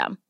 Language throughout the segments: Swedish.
system.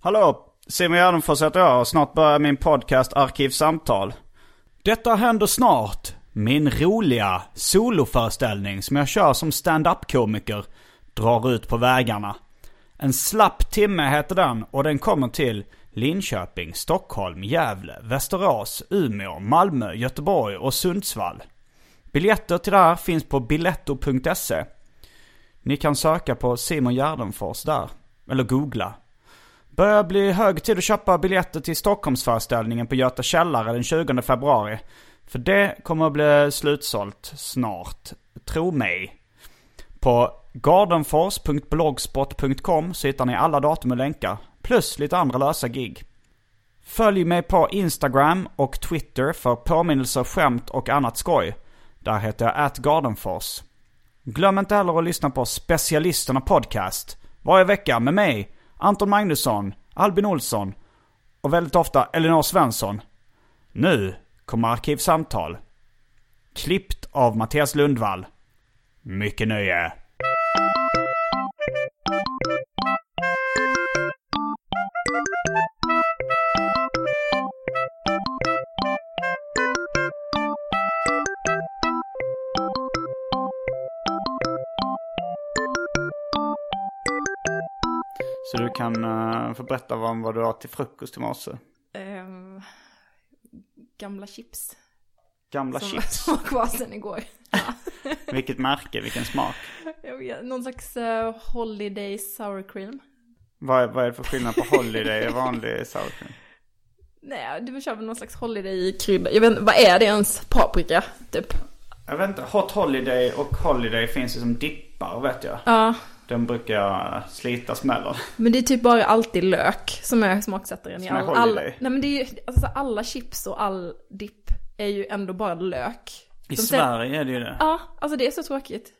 Hallå, Simon Gärdenfors heter jag och snart börjar min podcast Arkivsamtal. Detta händer snart. Min roliga soloföreställning som jag kör som stand-up-komiker drar ut på vägarna. En slapp timme heter den och den kommer till Linköping, Stockholm, Gävle, Västerås, Umeå, Malmö, Göteborg och Sundsvall. Biljetter till det här finns på biletto.se. Ni kan söka på Simon Gärdenfors där. Eller googla. Börjar bli hög tid att köpa biljetter till Stockholmsföreställningen på Göta källare den 20 februari. För det kommer att bli slutsålt snart. Tro mig. På gardenfors.blogspot.com så hittar ni alla datum och länkar. Plus lite andra lösa gig. Följ mig på Instagram och Twitter för påminnelser, skämt och annat skoj. Där heter jag atgardenfors. Glöm inte heller att lyssna på Specialisterna Podcast. Varje vecka med mig, Anton Magnusson, Albin Olsson och väldigt ofta Elinor Svensson. Nu kommer Arkivsamtal. Klippt av Mattias Lundvall. Mycket nöje. Så du kan uh, få berätta om vad du har till frukost i morse. Ehm, gamla chips. Gamla som, chips. Som var kvar sen igår. Vilket märke, vilken smak. Vet, någon slags eh, holiday sour cream. Vad är, vad är det för skillnad på Holiday och vanlig sour cream? Nej, du kör väl någon slags holiday krydda. Jag vet inte, vad är det ens? Paprika, typ. Jag vet inte, Hot Holiday och Holiday finns ju som dippar vet jag. Ja, Den brukar jag slita smällen. men det är typ bara alltid lök som är smaksättaren i all, alla. holiday. Nej men det är ju, alltså alla chips och all dipp är ju ändå bara lök. I De Sverige är det ju det. Ja, alltså det är så tråkigt.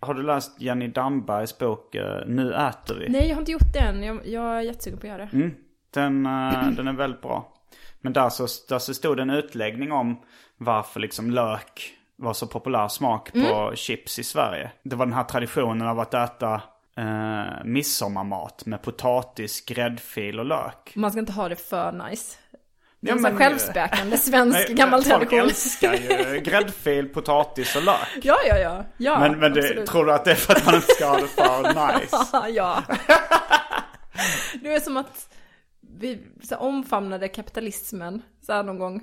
Har du läst Jenny Dambergs bok eh, Nu äter vi? Nej, jag har inte gjort det än. Jag, jag är jättesugen på att göra det. Mm. Den, eh, den är väldigt bra. Men där så, där så stod det en utläggning om varför liksom lök var så populär smak på Mm. chips i Sverige. Det var den här traditionen av att äta eh, midsommarmat med potatis, gräddfil och lök. Man ska inte ha det för nice. Det är Ja, en här självspäkande svensk Nej, gammal Folk tradition. älskar ju gräddfil, potatis och lök. Ja, ja, ja. ja Men, men det, tror du att det är för att man inte ska ha det för nice? ja. Det är som att vi så omfamnade kapitalismen så här någon gång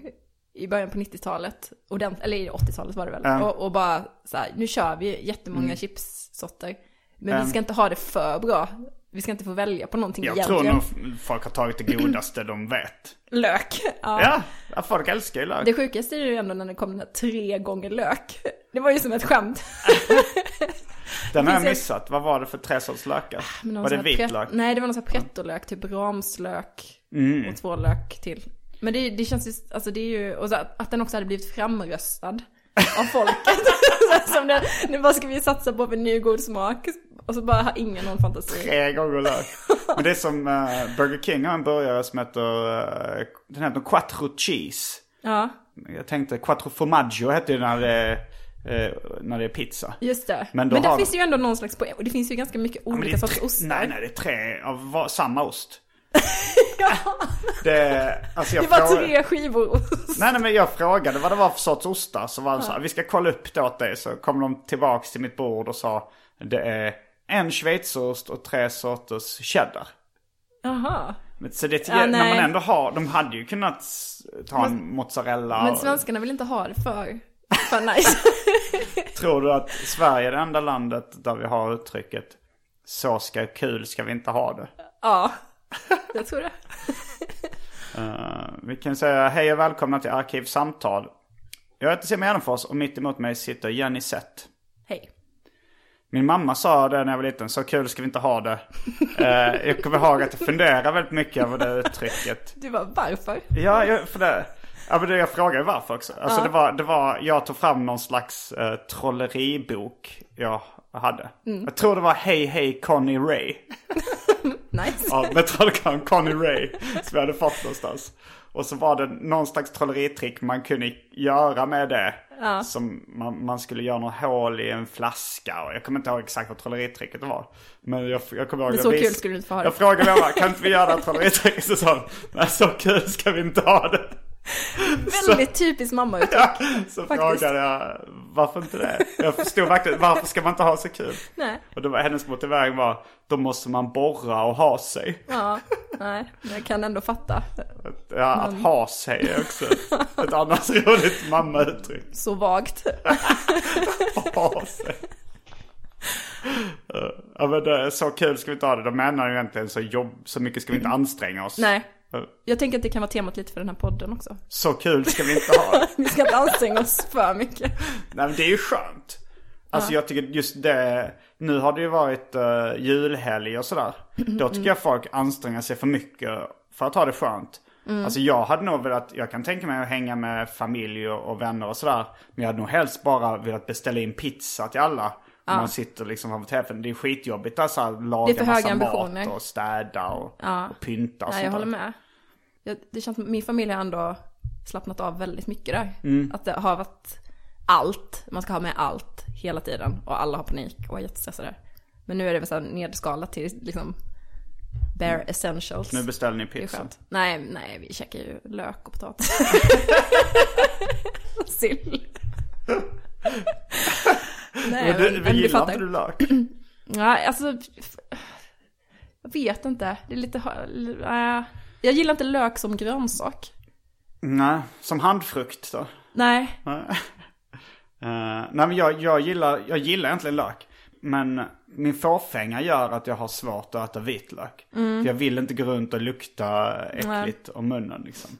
i början på 90-talet, ordent- eller i 80-talet var det väl, Ja. och, och bara så här, nu kör vi jättemånga Mm. chipssorter. Men vi ska inte ha det för bra. Vi ska inte få välja på någonting Jag egentligen. tror nog folk har tagit det godaste de vet. Lök. Ja. Ja, folk älskar ju lök. Det sjukaste är ju ändå när det kom den här tre gånger lök. Det var ju som ett skämt. Den har jag missat. Vad var det för tre sorts lökar? Någon Var det pret- vitlök? Nej, det var någon sån här pretto-lök, typ ramslök Mm. och två lök till. Men det, det känns ju, alltså det är ju, och så att, den också hade blivit framröstad av folket. Som det, nu bara ska vi satsa på en ny god smak. Och så bara har ingen någon fantasi. Tre gånger lök. Men det är som eh, Burger King har en burgare som heter, eh, den heter Quattro Cheese. Ja, Jag tänkte Quattro Formaggio hette ju när det eh, när det är pizza. Just det. Men Men, där har- finns ju ändå någon slags poäng. Och det finns ju ganska mycket Ja, olika är sorters ostar. Nej, nej, det är tre av va- samma ost. ja, Det, alltså jag det var frågar- tre skivor ost. Nej, nej, men jag frågade vad det var för sorts ostar. Så var det så här, vi ska kolla upp det åt dig. Så kom de tillbaks till mitt bord och sa, det är en schweizerost och tre sorters cheddar. Jaha. Så det, Ja, när nej. man ändå har, de hade ju kunnat ta en mozzarella. Men och- svenskarna vill inte ha det för, för nice. Tror du att Sverige är det enda landet där vi har uttrycket så ska kul ska vi inte ha det? ja, jag tror det. Eh, vi kan säga hej och välkomna till Arkivsamtal. Jag heter Simon Gärdenfors och mitt emot mig sitter Jenny Sett. Hej. Min mamma sa det när jag var liten, så kul ska vi inte ha det. Eh, jag kommer ihåg att jag funderar väldigt mycket över det uttrycket. Du var varför? Ja, jag, för det. Ja, men det, jag frågade varför också. Alltså det, var, det var, jag tog fram någon slags eh, trolleribok jag hade. Jag tror det var Hej Hej Conny Ray. Nice. av metallkan Conny Ray. Som jag hade fått någonstans. Och så var det någon slags trolleritrick man kunde göra med det. Som man, man skulle göra något hål i en flaska. Och jag kommer inte ihåg exakt vad trolleritricket var. Men jag, jag kommer ihåg Men att så vis- kul skulle du inte få ha det. Jag frågade mamma, kan inte vi göra trolleritricket? Så sa hon, nej så kul ska vi inte ha det. Väldigt typiskt mamma uttryck. Ja, så Faktiskt. frågade jag, varför inte det? Jag förstod verkligen, varför ska man inte ha så kul? Nej. Och det var, hennes motivering var, då måste man borra och ha sig. Ja, nej, jag kan ändå fatta. Ja, att ha sig är också ett annat roligt mammauttryck. Så vagt. Ha sig. Ja men det, så kul ska vi inte ha det. De menar ju egentligen så, jobb, så mycket ska vi inte anstränga oss. Nej. Jag tänker att det kan vara temat lite för den här podden också. Så kul ska vi inte ha det. Vi ska inte anstränga oss för mycket. Nej men det är ju skönt. Alltså jag tycker just det, nu har det ju varit uh, julhelg och sådär. Då tycker jag folk anstränger sig för mycket för att ha det skönt. Alltså jag hade nog velat, jag kan tänka mig att hänga med familj och, vänner och sådär. Men jag hade nog helst bara velat beställa in pizza till alla. Man sitter liksom framför telefonen. Det är skitjobbigt alltså att laga Det är för massa höga mat ambitioner. och städa och, och pynta och Nej, sånt jag håller med. Jag, det känns som min familj har ändå slappnat av väldigt mycket där. Mm. Att det har varit allt, man ska ha med allt hela tiden. Och alla har panik och är jättestressade. Men nu är det väl så här nedskalat till liksom bare essentials. Nu beställer ni pizza. Nej, nej, vi käkar ju lök och potatis. Och Sill. nej, Men du, men gillar inte du lök? Nej, alltså. Jag vet inte. Det är lite... Uh, jag gillar inte lök som grönsak. Nej, som handfrukt då? Nej. Eh, nej men jag, jag, gillar, jag gillar egentligen lök. Men min fåfänga gör att jag har svårt att äta vitlök. För jag vill inte gå runt och lukta äckligt om munnen liksom.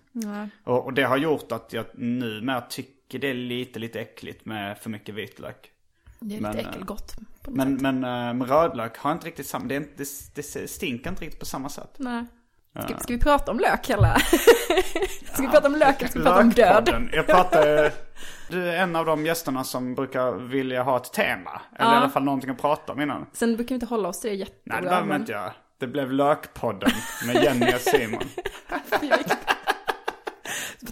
Och, och det har gjort att jag numera tycker det är lite, lite äckligt med för mycket vitlök. Det är Men, lite eh, äckelgott. Men, sätt. men eh, med rödlök har inte riktigt samma, det, inte, det, det stinker inte riktigt på samma sätt. Nej. Ska, ska vi prata om lök hela? ska vi prata om lök eller ska vi prata om död? Jag pratar, du är en av de gästerna som brukar vilja ha ett tema. Eller i alla fall någonting att prata om innan. Sen brukar vi inte hålla oss till det jättebra. Nej det behöver man men- inte göra. Det blev Lökpodden med Jenny och Simon.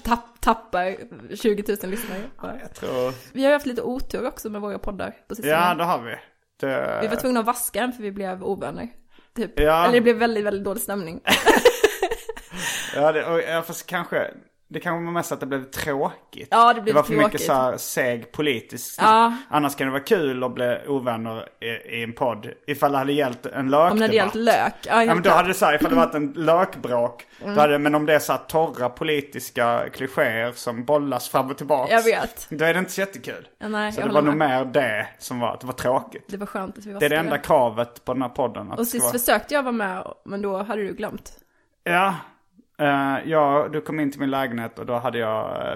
Tapp, tappar 20 000 lyssnare. Jag tror... Vi har ju haft lite otur också med våra poddar på sistone. Ja det har vi. Det... Vi var tvungna att vaska den för vi blev ovänner. Typ. Ja. Eller det blev väldigt, väldigt dålig stämning. Ja, det, och, ja fast kanske... Det kanske var mest att det blev tråkigt. Ja, det blev Det var för tråkigt. mycket så här seg politisk snack. Ja. Annars kan det vara kul att bli ovänner i, i en podd. Ifall det hade gällt en lökdebatt. Om det hade gällt lök. Ja, Ja men då hade det så här, ifall det varit en lökbråk. Mm. Hade, men om det är så här torra politiska klichéer som bollas fram och tillbaks. Jag vet. Då är det inte så jättekul. Ja, nej, så det var nog mer det som var, att det var tråkigt. Det var skönt att vi Det är det enda kravet på den här podden. Att Och sist vara... försökte jag vara med, men då hade du glömt. Ja. Uh, ja, du kom in till min lägenhet och då hade jag,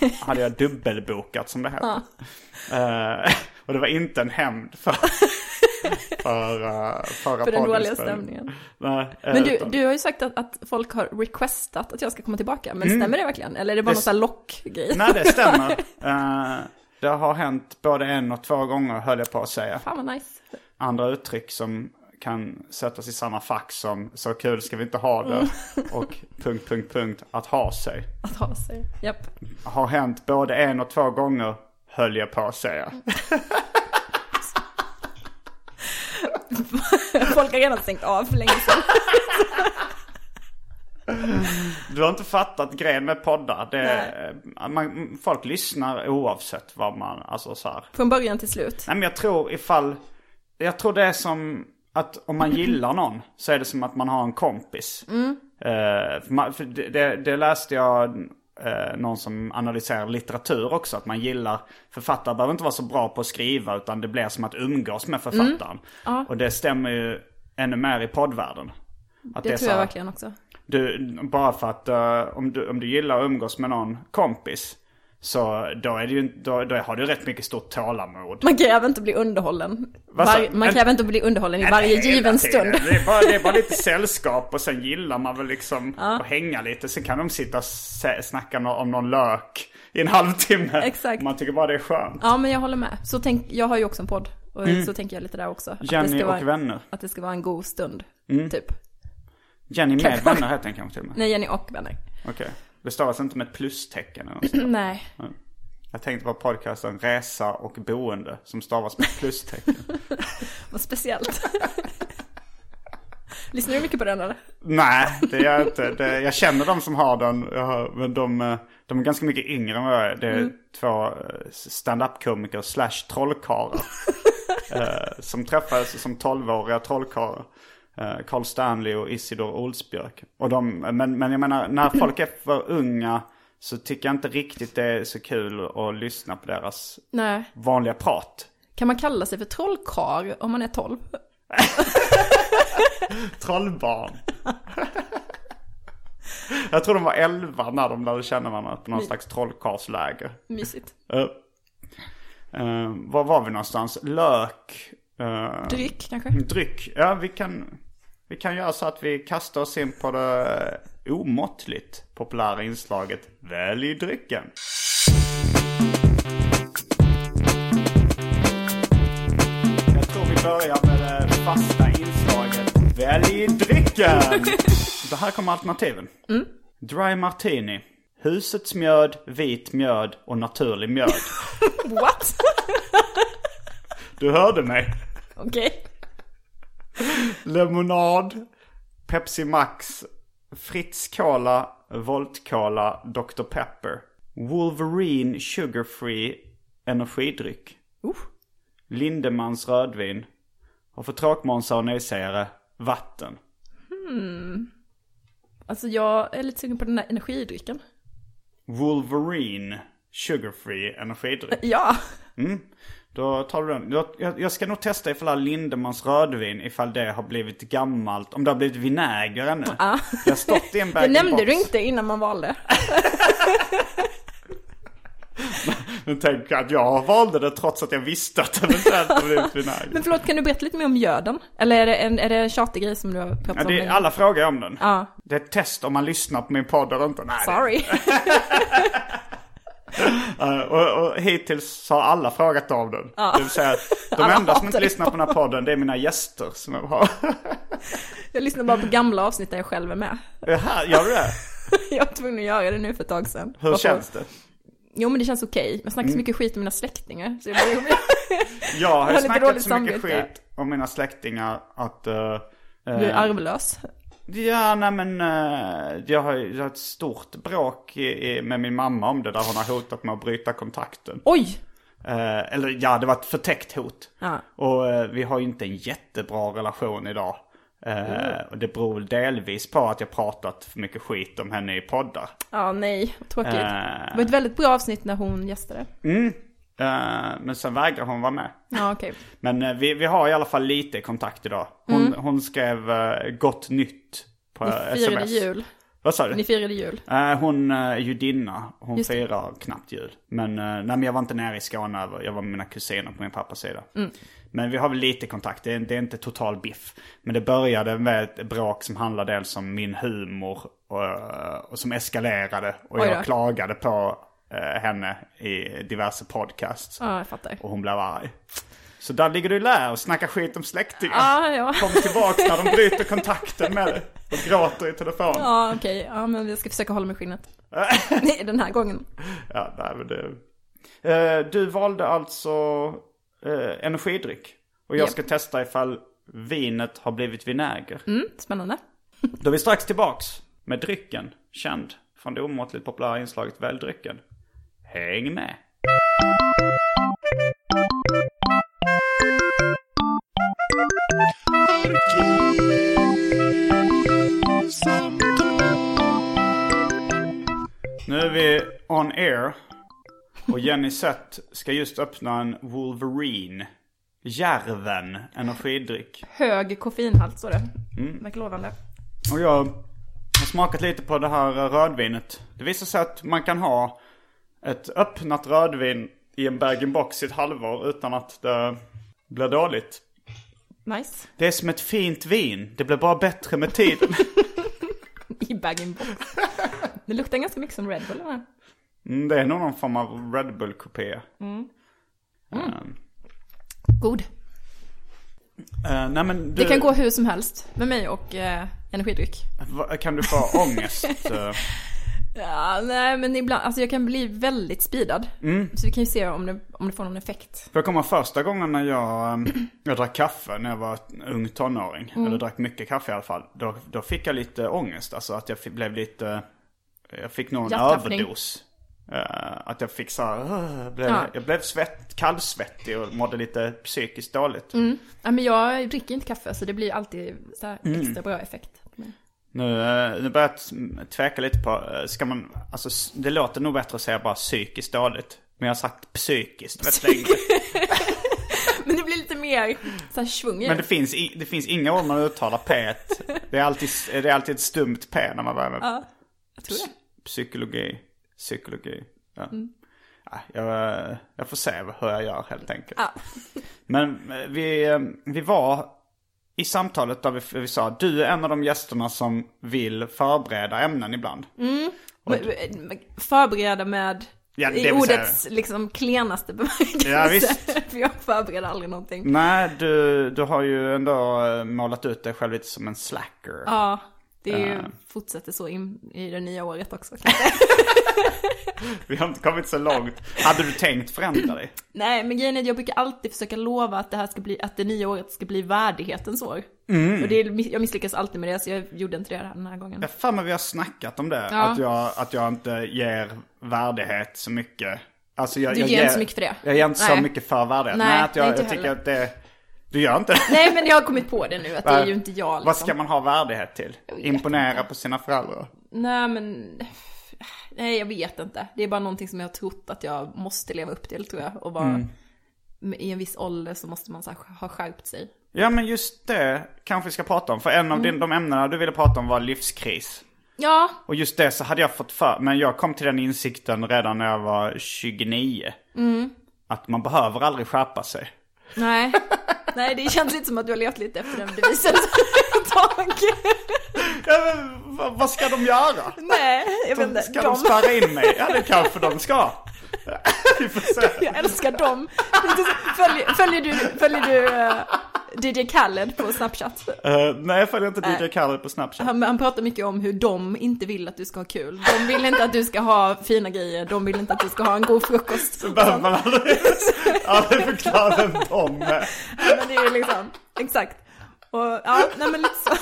eh, hade jag dubbelbokat som det heter. Eh, och det var inte en hämnd för, för uh, förra För den dåliga stämningen. Nej, Men du, utan- du har ju sagt att, att folk har requestat att jag ska komma tillbaka. Men Mm. stämmer det verkligen? Eller är det bara Det någon sån lockgrej? Nej, det stämmer. Det har hänt både en och två gånger höll jag på att säga. Fan vad nice. Andra uttryck som kan sättas i samma fack som så kul ska vi inte ha det och punkt, punkt, punkt att ha sig. Att ha sig. Japp. Har hänt både en och två gånger höll jag på att säga. Folk har redan stängt av för länge sedan. Du har inte fattat grejen med poddar. Det man, folk lyssnar oavsett vad man, alltså så här. Från början till slut. Nej men jag tror ifall, jag tror det är som att om man gillar någon så är det som att man har en kompis. Eh, för det, det, det läste jag eh, någon som analyserar litteratur också. Att man gillar, författare behöver inte vara så bra på att skriva utan det blir som att umgås med författaren. Och det stämmer ju ännu mer i poddvärlden. Att Det, är tror så jag här- verkligen också. du, bara för att eh, om, du, om du gillar att umgås med någon kompis så då, är det ju, då, då har du rätt mycket stort tålamod. Man kräver inte bli underhållen. Var, man kräver inte att bli underhållen i varje given stund. Det är, bara, det är bara lite sällskap och sen gillar man väl liksom att hänga lite. Sen kan de sitta och snacka om någon lök i en halvtimme. Exakt. Man tycker bara det är skönt. Ja, men jag håller med. Så tänk, jag har ju också en podd. Och så tänker jag lite där också. Att det Mm. Jenny ska och vara, vänner. Att det ska vara en god stund. Typ. Jenny med vänner heter den kanske till och med. Nej, Jenny och vänner. Okej. Det stavas inte med ett plustecken eller något. Nej. Jag tänkte på podcasten Resa och boende som stavas med plustecken. Vad speciellt. Lyssnar du mycket på den eller? Nej, det gör jag inte. Det, jag känner de som har den. Jag har, men de, eh, de är ganska mycket yngre än vad jag är. Det är två eh, stand-up-komiker slash trollkarlar. eh, som träffades som 12-åriga trollkarlar. Eh, Carl Stanley och Isidor Olsbjörk. Och de, men, men jag menar, när folk är för unga så tycker jag inte riktigt det är så kul att lyssna på deras Nej. vanliga prat. Kan man kalla sig för trollkar om man är 12? Trollbarn. Jag tror de var 11 när de lärde känna varandra på någon slags trollkarlsläger. Mysigt. Uh, uh, var var vi någonstans? Lök. Uh, Dryck kanske? dryck. Ja, vi kan, vi kan göra så att vi kastar oss in på det omåttligt populära inslaget Välj drycken. Jag tror vi börjar med det fasta inslaget Välj drycken. Det här kommer alternativen. Dry Martini. Husets mjöd, vit mjöd och naturlig mjöd. What? Du hörde mig. Okej. Lemonad, Pepsi Max, Fritz Cola, Volt Cola, Dr. Pepper. Wolverine Sugar Free energidryck. Uh. Lindemans rödvin. Och för tråkmånsar och nejsägare, vatten. Alltså jag är lite sugen på den där energidrycken. Wolverine Sugar Free energidryck. Ja. Då tar du den. Jag, ska nog testa ifall Lindemans rödvin, ifall det har blivit gammalt. Om det har blivit vinäger ännu. Det har stått i en bag Det nämnde du inte innan man valde. Men tänk att jag valde det trots att jag visste att det eventuellt har blivit vinäger. Men förlåt, kan du berätta lite mer om mjöden? Eller är det en, är det en tjatig grej som du har pratat Ja, om? det är, länge? alla frågar om den. Ja. Det är ett test om man lyssnar på min podd eller inte. Nej, Sorry. Eh, och, och hittills har alla frågat om den. Det vill säga, de enda som inte lyssnar på den här podden, det är mina gäster som jag har. Jag lyssnar bara på gamla avsnitt där jag själv är med. Här, gör du det? Jag var tvungen att göra det nu för ett tag sedan. Hur Bara för- känns det? Jo men det känns okej. Jag snackar så mycket skit om mina släktingar. Så jag bara, Jag har har ju lite snackat så mycket samvete. skit om mina släktingar att... eh, du är arvlös. Ja, nej men eh, jag har ju ett stort bråk med min mamma om det där hon har hotat med att bryta kontakten. Oj! Eh, eller ja, det var ett förtäckt hot. Ja. Och eh, vi har ju inte en jättebra relation idag. Eh, Och det beror väl delvis på att jag pratat för mycket skit om henne i poddar. Ja, nej. Tråkigt. Eh. Det var ett väldigt bra avsnitt när hon gästade. Eh, men sen vägrar hon vara med. Ja, okej. Men eh, vi, vi har i alla fall lite kontakt idag. Hon, hon skrev eh, gott nytt på Ni eh, firade sms. jul. Vad sa du? Ni firade jul. Eh, hon eh, är judinna. Hon Just det. firar knappt jul. Men, eh, nej, men jag var inte nere i Skåne. över- Jag var med mina kusiner på min pappas sida. Mm. Men vi har väl lite kontakt. Det är, det är inte total biff. Men det började med ett bråk som handlade dels om min humor. Och, eh, och som eskalerade. Och Oj då. jag klagade på eh, henne i diverse podcasts. Ja, jag fattar. Och hon blev arg. Så där ligger du i lä och snackar skit om släktingar. Ja, ja. Kom tillbaka när de bryter kontakten med dig. Och gråter i telefon. Ja, okej. Ja, men jag ska försöka hålla mig skinnet. Nej, den här gången. Ja, nej, men det... Eh, du valde alltså eh, energidryck. Och jag Japp. ska testa ifall vinet har blivit vinäger. Mm, spännande. Då är vi strax tillbaks med drycken, känd från det omåttligt populära inslaget Välj drycken. Häng med! Nu är vi on air. Och Jenny Sett ska just öppna en Wolverine. Järven energidryck. Hög koffeinhalt står det. Mm. Verkar lovande. Och jag har smakat lite på det här rödvinet. Det visar sig att man kan ha ett öppnat rödvin i en bag-in-box i ett halvår utan att det blir dåligt. Nice. Det är som ett fint vin. Det blir bara bättre med tiden. I bag-in-box. Det luktar ganska mycket som Red Bull eller? vad? Mm, det är nog någon form av Red Bull-kupé. Mm. Um, God. eh, nej men du, Det kan gå hur som helst med mig och eh, energidryck. va- kan du få ångest? Ja, nej men ibland, alltså jag kan bli väldigt speedad. Mm. Så vi kan ju se om det, om det får någon effekt. För jag kommer första gången när jag, ehm, jag drack kaffe när jag var ung tonåring. Mm. Eller drack mycket kaffe i alla fall. Då, då fick jag lite ångest. Alltså att jag fick, blev lite, jag fick Hjärtklappning. överdos. Eh, att jag fick så här, "Åh", blev, Ja. jag blev svett, kallsvettig och mådde lite psykiskt dåligt. Ja men jag dricker inte kaffe så det blir alltid så Mm. extra bra effekt. Nu, eh, nu börjar jag tveka lite på, eh, ska man, alltså det låter nog bättre att säga bara psykiskt dåligt. Men jag har sagt psykiskt rätt länge. Men det blir lite mer så här svung i Men det. finns, i, det finns inga ord man uttalar P. Det är alltid, det är alltid ett stumt P när man börjar med Ja, jag tror det. psykologi. Psykologi. Ja. Mm. Ja, jag, jag får se hur jag gör helt enkelt. Ja. Men eh, vi, eh, vi var i samtalet där vi, vi sa du är en av de gästerna som vill förbereda ämnen ibland. Men- Förbereda med Ja, i ordets liksom klenaste bemärkelse. Ja, visst. För jag förbereder aldrig någonting. Nej, du, du har ju ändå eh, målat ut dig själv lite som en slacker. Ja, det är ju, Ja. fortsätter så in i det nya året också. Vi har inte kommit så långt. Hade du tänkt förändra dig? Nej, men grejen är att jag brukar alltid försöka lova att det här ska bli, att det nya året ska bli värdighetens år. Mm. Och det, jag misslyckas alltid med det, så jag gjorde inte det den här gången. Jag för mig vi har snackat om det. Ja. Att, jag, att jag inte ger värdighet så mycket. Alltså jag, Du jag ger inte så mycket för det. Jag ger inte så Nej. mycket för värdighet. Nej, Nej, att jag, jag tycker att det... Du gör inte det? Nej, men jag har kommit på det nu, att det är ju inte jag liksom. Vad ska man ha värdighet till? Imponera på sina föräldrar? Nej, men... Nej, jag vet inte. Det är bara någonting som jag har trott att jag måste leva upp till, tror jag. Och bara... Mm. I en viss ålder så måste man så här, ha skärpt sig. Ja men just det kanske vi ska prata om. För en av Mm. din, de ämnena du ville prata om var livskris. Ja, Och just det så hade jag fått för Men jag kom till den insikten redan när jag var 29. Mm. Att man behöver aldrig skärpa sig. Nej. Nej, det känns lite som att du har levt lite efter den devisen ett tag. Ja, men, vad, vad ska de göra? Nej, jag vet De, inte. ska de spärra in mig? Ja det kanske de ska. Vi får se. Jag älskar dem. Följer, följer du, följer du eh, DJ Khaled på Snapchat? Eh, nej jag följer inte DJ. Khaled på Snapchat. Han, han pratar mycket om hur de inte vill att du ska ha kul. De vill inte att du ska ha fina grejer, de vill inte att du ska ha en god frukost. Så behöver man aldrig, aldrig förklara vem de är. Ja, men det är liksom, exakt. Och ja, nej men lite så.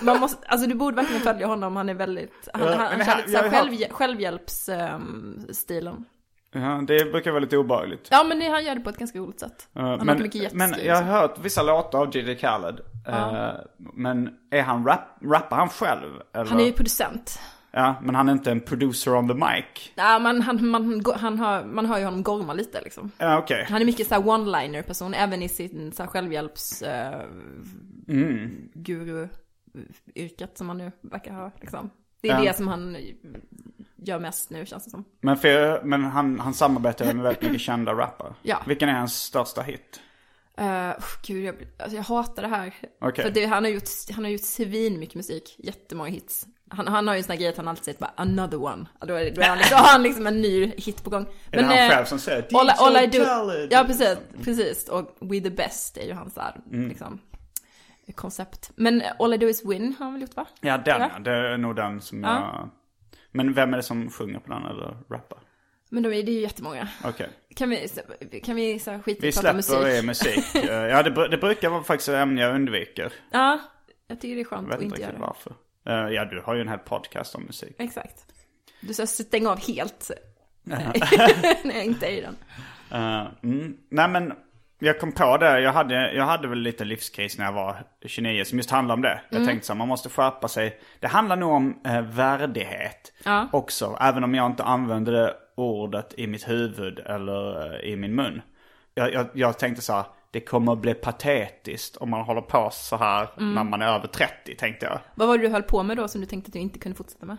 Man måste, alltså du borde verkligen följa honom, han är väldigt, han, Ja, han, han har själv, självhjälpsstilen. Ja, det brukar vara lite obehagligt. Ja men det, han gör det på ett ganska roligt sätt. Eh, Han har men, mycket men jetski. jag har hört vissa låtar av DJ Khaled. Eh, Men är han rap, rappar han själv? Eller? Han är ju producent. Ja, men han är inte en producer on the mic. Ja, man, han, man, han har, man hör ju honom gorma lite liksom. Ja, okej. Han är mycket så one-liner person, även i sin så självhjälps eh, Mm. guru-yrket som han nu verkar ha liksom. Det är Ja. det som han gör mest nu känns det som. Men, för, men han, han samarbetar med väldigt mycket kända rappare. Ja. Vilken är hans största hit? Uh, gud, jag, alltså jag hatar det här. Okej. För det, han, har gjort, han har gjort svin mycket musik, jättemånga hits. Han, han har ju en sån här grej att han alltid säger bara 'another one' då, är, då, är han liksom, då har han liksom en ny hit på gång. Är det han eh, själv som säger all, I- all I do? Ja precis, precis. Och We the best är ju hans här, Mm. liksom, koncept. Men All I do is win har han väl gjort va? Ja, den ja. Det är nog den som Ja. jag... Men vem är det som sjunger på den eller rappar? Men de är, det är ju jättemånga. Okej. Kan vi, kan vi så Vi i prata släpper musik? det musik. Eh, ja, det, det brukar vara faktiskt ett ämne jag undviker. Ja, jag tycker det är skönt att inte göra det. varför. Eh, ja, du har ju en hel podcast om musik. Exakt. Du ska stänga av helt. när jag inte är i den. Eh, mm. Nej men, jag kom på det. Jag hade, jag hade väl lite livskris när jag var 29 som just handlade om det. Jag tänkte så här, man måste skärpa sig. Det handlar nog om eh, värdighet Ja. också. Även om jag inte använde det ordet i mitt huvud eller eh, i min mun. Jag, jag, jag tänkte så här, det kommer att bli patetiskt om man håller på så här när man är över 30 tänkte jag. Vad var det du höll på med då som du tänkte att du inte kunde fortsätta med?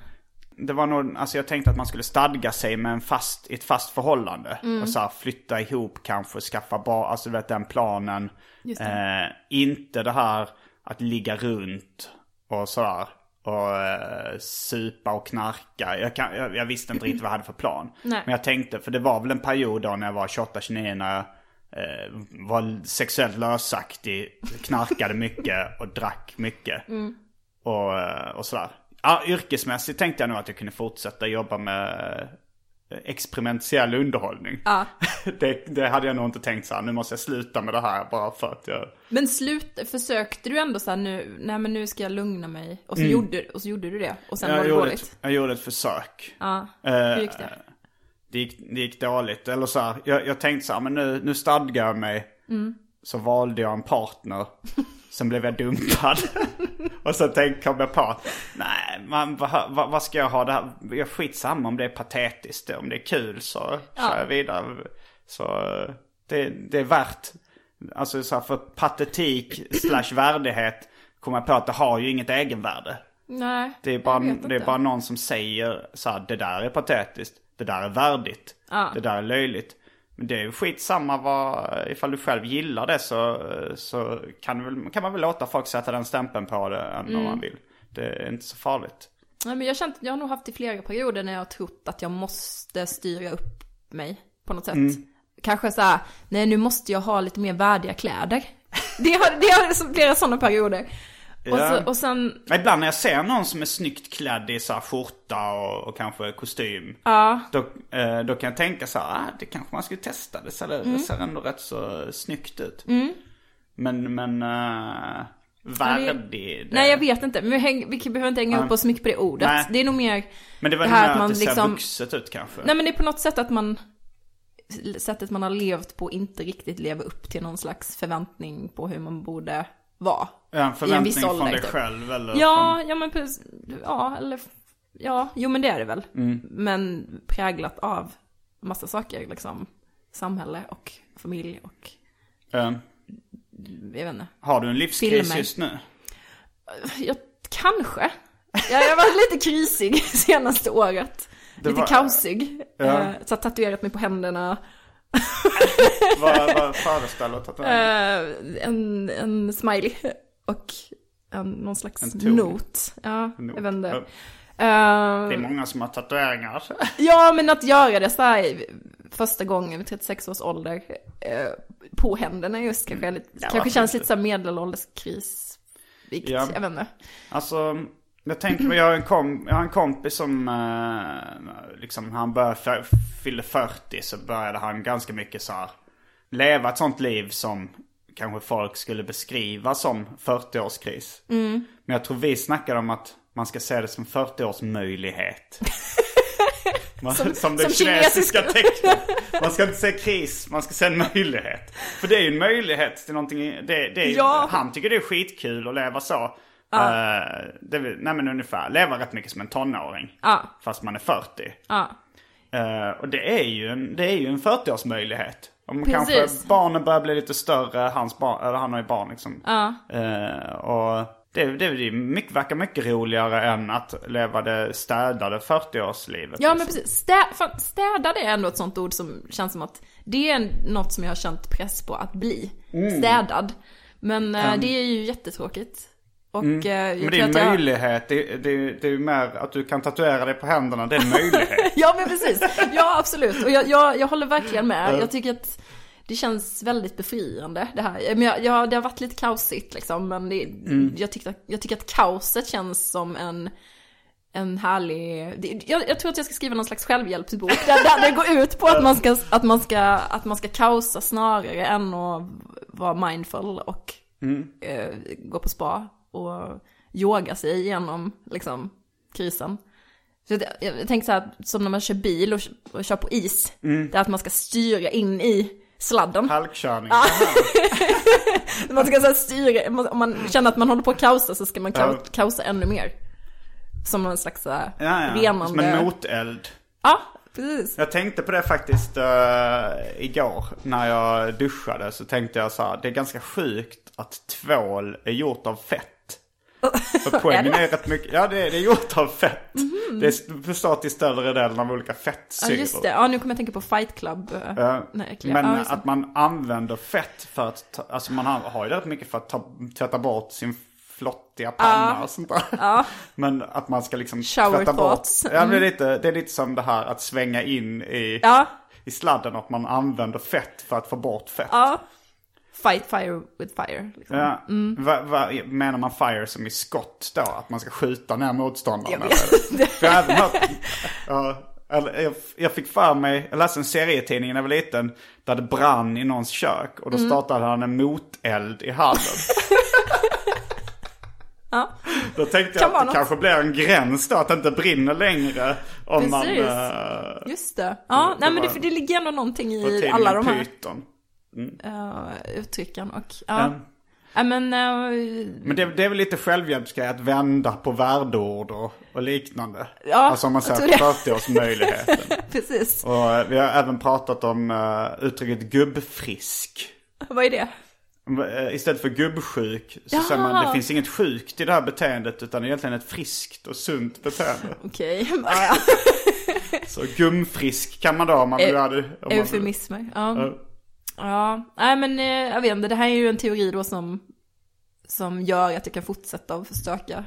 Det var nog, alltså jag tänkte att man skulle stadga sig med en fast, ett fast förhållande. Mm. Och så här, flytta ihop kanske, skaffa barn, alltså du vet den planen. Just Eh, inte det här att ligga runt och sådär. Och eh, supa och knarka. Jag, kan, jag, jag visste inte riktigt vad jag hade för plan. Nej. Men jag tänkte, för det var väl en period då när jag var 28-29 när jag eh, var sexuellt lösaktig, knarkade mycket och drack mycket. Mm. Och, eh, och sådär. Ja, yrkesmässigt tänkte jag nog att jag kunde fortsätta jobba med eh, experimentell underhållning. Ja. det, det hade jag nog inte tänkt så här, nu måste jag sluta med det här bara för att jag... Men slut, försökte du ändå så här nu, nej men nu ska jag lugna mig. Och så, gjorde, och så gjorde du det. Och sen var Mm. Jag det gjorde, dåligt. ett, jag gjorde ett försök. Ja, Eh, hur gick det? Det gick, det gick dåligt. Eller så här, jag, jag tänkte så här, men nu, nu stadgar jag mig. Mm. Så valde jag en partner. Sen blev jag dumpad. och så tänkte, kom jag på, nej, man, vad, vad, vad ska jag ha det här? Jag skitsamma om det är patetiskt. Om det är kul så kör jag vidare. Så det, det är värt, alltså så här, för patetik slash värdighet kommer jag på att det har ju inget egenvärde. Nej, Det är, bara, det är bara någon som säger så här, det där är patetiskt, det där är värdigt, Ja. det där är löjligt. Men det är ju skitsamma vad, ifall du själv gillar det så, så kan, väl, kan man väl låta folk sätta den stämpeln på det än Mm. om man vill. Det är inte så farligt. Nej, men jag, har känt, jag har nog haft i flera perioder när jag har trott att jag måste styra upp mig på något sätt. Mm. Kanske så här, nej nu måste jag ha lite mer värdiga kläder. Det har, det har flera sådana perioder. Och, Ja. så, och sen, Ibland när jag ser någon som är snyggt klädd i så här skjorta och, och kanske kostym. ja, Då, eh, då kan jag tänka så här, ah, det kanske man skulle testa. Det ser, Mm. det ser ändå rätt så snyggt ut. Men, men, uh, värdig. det- nej jag vet inte, men vi, häng, vi behöver inte hänga upp oss så mycket på det ordet. Nej. Det är nog mer Men det var det här att att man det liksom- vuxet ut kanske. Nej men det är på något sätt att man Sättet man har levt på inte riktigt lever upp till någon slags förväntning på hur man borde vara. En förväntning viss från ålder, dig typ. själv eller Ja, ja men precis. Ja, eller Ja, jo men det är det väl. Mm. Men präglat av massa saker liksom. Samhälle och familj och från... Eh, jag vet inte. har du en livskris Filmer. just nu? Jag, kanske. Jag har varit lite krisig senaste året. Lite var- kaosig. Ja. Eh, Så har tatuerat mig på händerna. vad, vad föreställer tatueringen? Eh, en, en smiley och en, någon slags En ton. not. Ja, Not. jag vet inte. Ja. Eh, Det är många som har tatueringar. ja, men att göra det så här första gången vid 36 års ålder eh, på händerna just kanske, är lite, kanske varför känns lite så här medelålderskrisvikt. Ja. Jag vet inte. Alltså, jag tänker, jag har en, kom, jag har en kompis som, eh, liksom, han började fyllde 40 så började han ganska mycket så här, leva ett sånt liv som kanske folk skulle beskriva som 40-årskris. Mm. Men jag tror vi snackade om att man ska se det som 40-års möjlighet. Man, som, Som- det som kinesiska kinesisk- tecknet. Man ska inte se kris, man ska se en möjlighet. För det är ju en möjlighet till någonting, det, det är, Ja. han tycker det är skitkul att leva så. Eh, det, är väl- nej men ungefär, leva rätt mycket som en tonåring. Ja, Fast man är 40. ja. Eh, och det är ju en, det är ju en 40-års möjlighet. Om Precis. kanske barnen börjar bli lite större, hans barn, eller han har ju barn liksom. Ja. Eh, och det, det, det är mycket, verkar mycket roligare än att leva det städade 40-årslivet. Ja men liksom. precis, Stä, fan, städad är ändå ett sånt ord som känns som att det är något som jag har känt press på att bli. Mm. Städad. Men eh, det är ju jättetråkigt. Och eh, Mm. Men det är en att jag... möjlighet. Det, det, det är ju mer att du kan tatuera dig på händerna. Det är en möjlighet. Ja men precis, ja absolut. Och jag, jag, jag håller verkligen med. Jag tycker att det känns väldigt befriande det här. Men jag, jag, det har varit lite kaosigt liksom. Men det, Mm. jag, tycker, att- jag tycker att kaoset känns som en en härlig, jag, jag tror att jag ska skriva någon slags självhjälpsbok där, där det går ut på att man ska, att man ska, att man ska kaosa snarare än att vara mindful och eh, gå på spa och yoga sig igenom liksom krisen. Så jag, jag tänker så här, som när man kör bil och, och kör på is, det är att man ska styra in i sladden. Halkkörning. Man ska så här styra, om man känner att man håller på att kaosa så ska man ka- Ja. kaosa ännu mer. Som någon slags så här, Ja, ja. renande... Som en moteld. Ja, precis. Jag tänkte på det faktiskt uh, igår när jag duschade så tänkte jag så här, det är ganska sjukt att tvål är gjort av fett. För poängen är rätt mycket, ja det är, det är gjort av fett. Det består till större delen av olika Mhm. Ja, fettsyror. just det. Ja, nu kommer jag tänka på Fight Club. klär- men ja, att man använder fett för att, ta, alltså man har, har ju rätt mycket för att ta, tvätta bort sin flottiga panna och sånt där. Men att man ska liksom Shower tvätta thoughts. bort. Ja, det, är lite, det är lite som det här att svänga in i, i sladden. Att man använder fett för att få bort fett. Fight fire with fire. Liksom. Ja. Mm. Va, va, menar man fire som i skott då? Att man ska skjuta ner motståndaren? Jag jag, jag, jag fick för mig, jag läste en serietidning när jag var liten. Där det brann i någons kök. Och då Mm. startade han en moteld i hallen. Ja. Då tänkte Kan jag att det något. kanske blir en gräns då, att det inte brinner längre. Om man... Precis. Uh, Just det. Ja, nej men det, för det ligger ändå någonting i alla de här Python. Uh, uttrycken. Och, ja. Ja. Ja, men, eh, Men det, det är väl lite självhjälpsgrej att vända på värdeord och, och liknande. Ja, alltså om man säger tror 40-årsmöjligheten. precis. och eh, vi har även pratat om uh, uttrycket gubbfrisk. Vad är det? Istället för gubbsjuk så Ja. säger man det finns inget sjukt i det här beteendet utan egentligen ett friskt och sunt beteende. Okej. Ja. Så gumfrisk kan man då om man vill Eu- göra det. Eufemismer. Ja. Ja. Nej men eh, jag vet inte, det här är ju en teori då som, som gör att jag kan fortsätta att stöka.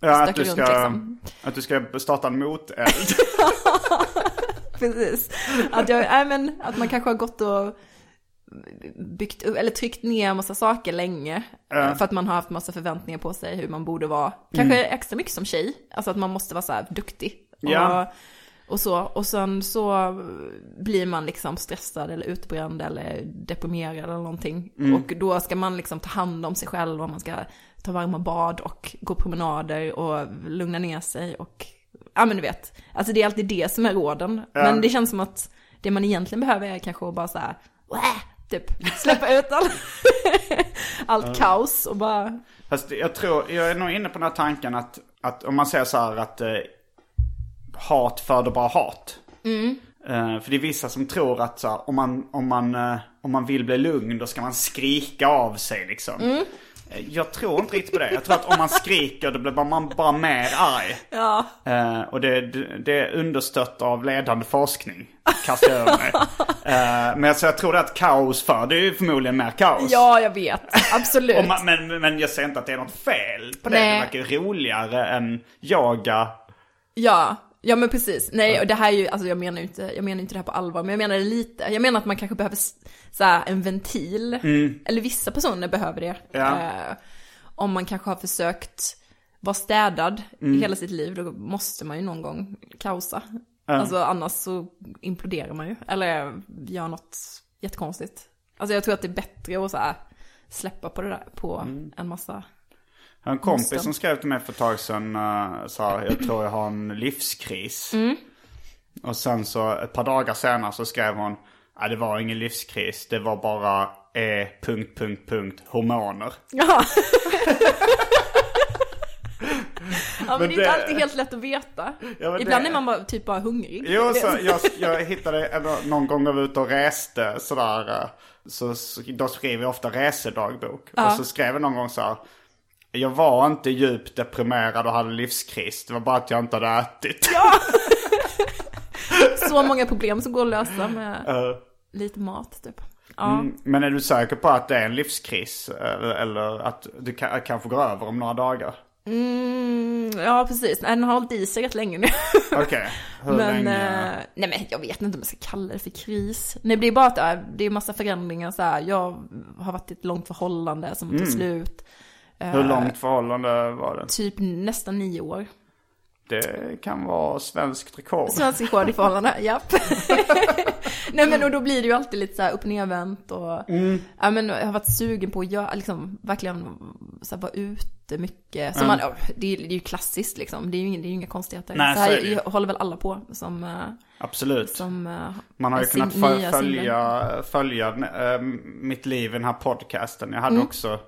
Ja, att du, runt, ska, liksom. att du ska starta en moteld. Precis. Att, jag, nej, men, att man kanske har gått och byggt upp, eller tryckt ner massa saker länge. Ja. För att man har haft massa förväntningar på sig hur man borde vara. Kanske Mm. extra mycket som tjej. Alltså att man måste vara så här duktig. Ja. Och, så. Och sen så blir man liksom stressad eller utbränd eller deprimerad eller någonting. Mm. Och då ska man liksom ta hand om sig själv och man ska ta varma bad och gå promenader och lugna ner sig och ja men du vet. Alltså det är alltid det som är råden. Ja. Men det känns som att det man egentligen behöver är kanske att bara så typ släppa ut all, allt kaos och bara, Fast jag tror, jag är nog inne på den här tanken att, att om man säger så här att eh, hat föder bara hat. Eh, för det är vissa som tror att så här, om, man, om, man, eh, om man vill bli lugn då ska man skrika av sig liksom. Eh, Jag tror inte riktigt på det. Jag tror att om man skriker då blir man bara mer arg. ja, Eh, och det, det, det är understött av ledande forskning. Kastar jag över mig. Eh, men alltså, jag tror det att kaos föder ju förmodligen mer kaos. ja jag vet, absolut. Man, men, men jag säger inte att det är något fel på det. Nej. Det verkar roligare än yoga. Ja, ja men precis. Nej, och det här är ju, alltså jag menar ju inte, jag menar inte det här på allvar, men jag menar det lite. Jag menar att man kanske behöver s- så här, en ventil. Eller vissa personer behöver det. Ja. Eh, om man kanske har försökt vara städad hela sitt liv, då måste man ju någon gång kaosa. Alltså annars så imploderar man ju, eller gör något jättekonstigt. Alltså jag tror att det är bättre att så här, släppa på det där, på en massa Jag har en kompis Motstånd. som skrev till mig för ett tag sedan. Uh, sa jag tror jag har en livskris. Och sen så ett par dagar senare så skrev hon. Nej det var ingen livskris. Det var bara E... Punkt, punkt, punkt, hormoner. Ja. ja men, det är inte alltid helt lätt att veta. Ja, men Ibland det- är man bara typ bara hungrig. Jo, så jag, jag hittade någon gång jag var ute och reste sådär. eh, Så, då skriver jag ofta resedagbok. Och så skrev jag någon gång så här. Jag var inte djupt deprimerad och hade livskris. Det var bara att jag inte hade ätit. Så många problem som går att lösa med Eh, lite mat typ. Ja. mm, Men är du säker på att det är en livskris? Eller, eller att du kan, kanske går över om några dagar? Mm, ja precis, Nej, den har hållit i sig rätt länge nu. Okej. Hur men, länge? eh, nej men jag vet inte om jag ska kalla det för kris. Nej, det är bara att äh, det är massa förändringar så här. Jag har varit i ett långt förhållande som tog slut. Hur långt förhållande var det? Typ nästan nio år. Det kan vara svenskt rekord. Svensk rekord i förhållande, japp. Nej men och då blir det ju alltid lite så här upp nervänt och Mm. ja men jag har varit sugen på att göra, liksom verkligen så här, vara ute mycket. Som man, ja, det, är, det är ju klassiskt liksom, det är ju inga, det är ju inga konstigheter. Nej, så här så ju. håller väl alla på som, eh, Absolut. som eh, Man har ju kunnat sin- fö- nya följa, följa äh, mitt liv i den här podcasten. Jag hade Mm. också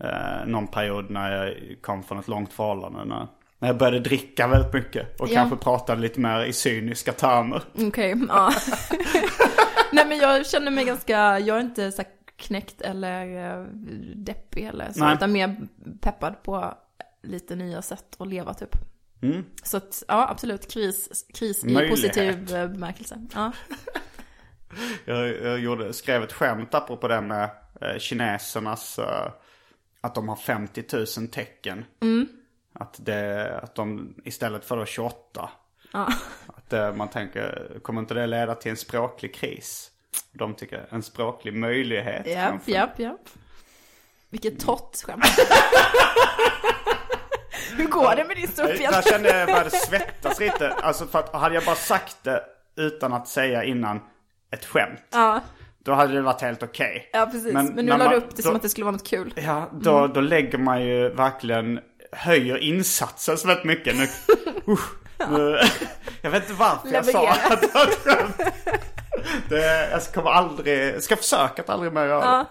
äh, någon period när jag kom från ett långt förhållande. När, när jag började dricka väldigt mycket. Och Ja. kanske pratade lite mer i cyniska termer. Okej, ja. Nej men jag känner mig ganska, jag är inte så knäckt eller eh, deppig eller så, Nej. utan mer peppad på lite nya sätt att leva typ. Mm. Så att, ja absolut, kris, kris i positiv eh, bemärkelse. Ja. Jag, jag gjorde, skrev ett skämt apropå det med eh, kinesernas, eh, att de har 50 000 tecken. Mm. Att, det, att de istället för då 28. Ja. Att eh, man tänker, kommer inte det leda till en språklig kris? De tycker en språklig möjlighet Japp, kanske. japp, japp. Vilket torrt skämt. Hur går det med din Jag, ståupphjälte? jag kände jag började svettas lite. Alltså för att hade jag bara sagt det utan att säga innan ett skämt. Ja, Då hade det varit helt okej. ja precis. Men, nu när la du upp det som då- att det skulle vara något kul. Ja, då, då lägger man ju verkligen, höjer insatsen så väldigt mycket. Nu, usch, nu, jag vet inte varför jag sa att det var jag kommer aldrig, jag ska försöka att aldrig mer göra Ja.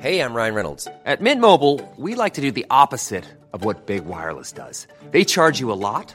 Hey, I'm Ryan Reynolds. At Mint Mobile, we like to do the opposite of what Big Wireless does. They charge you a lot,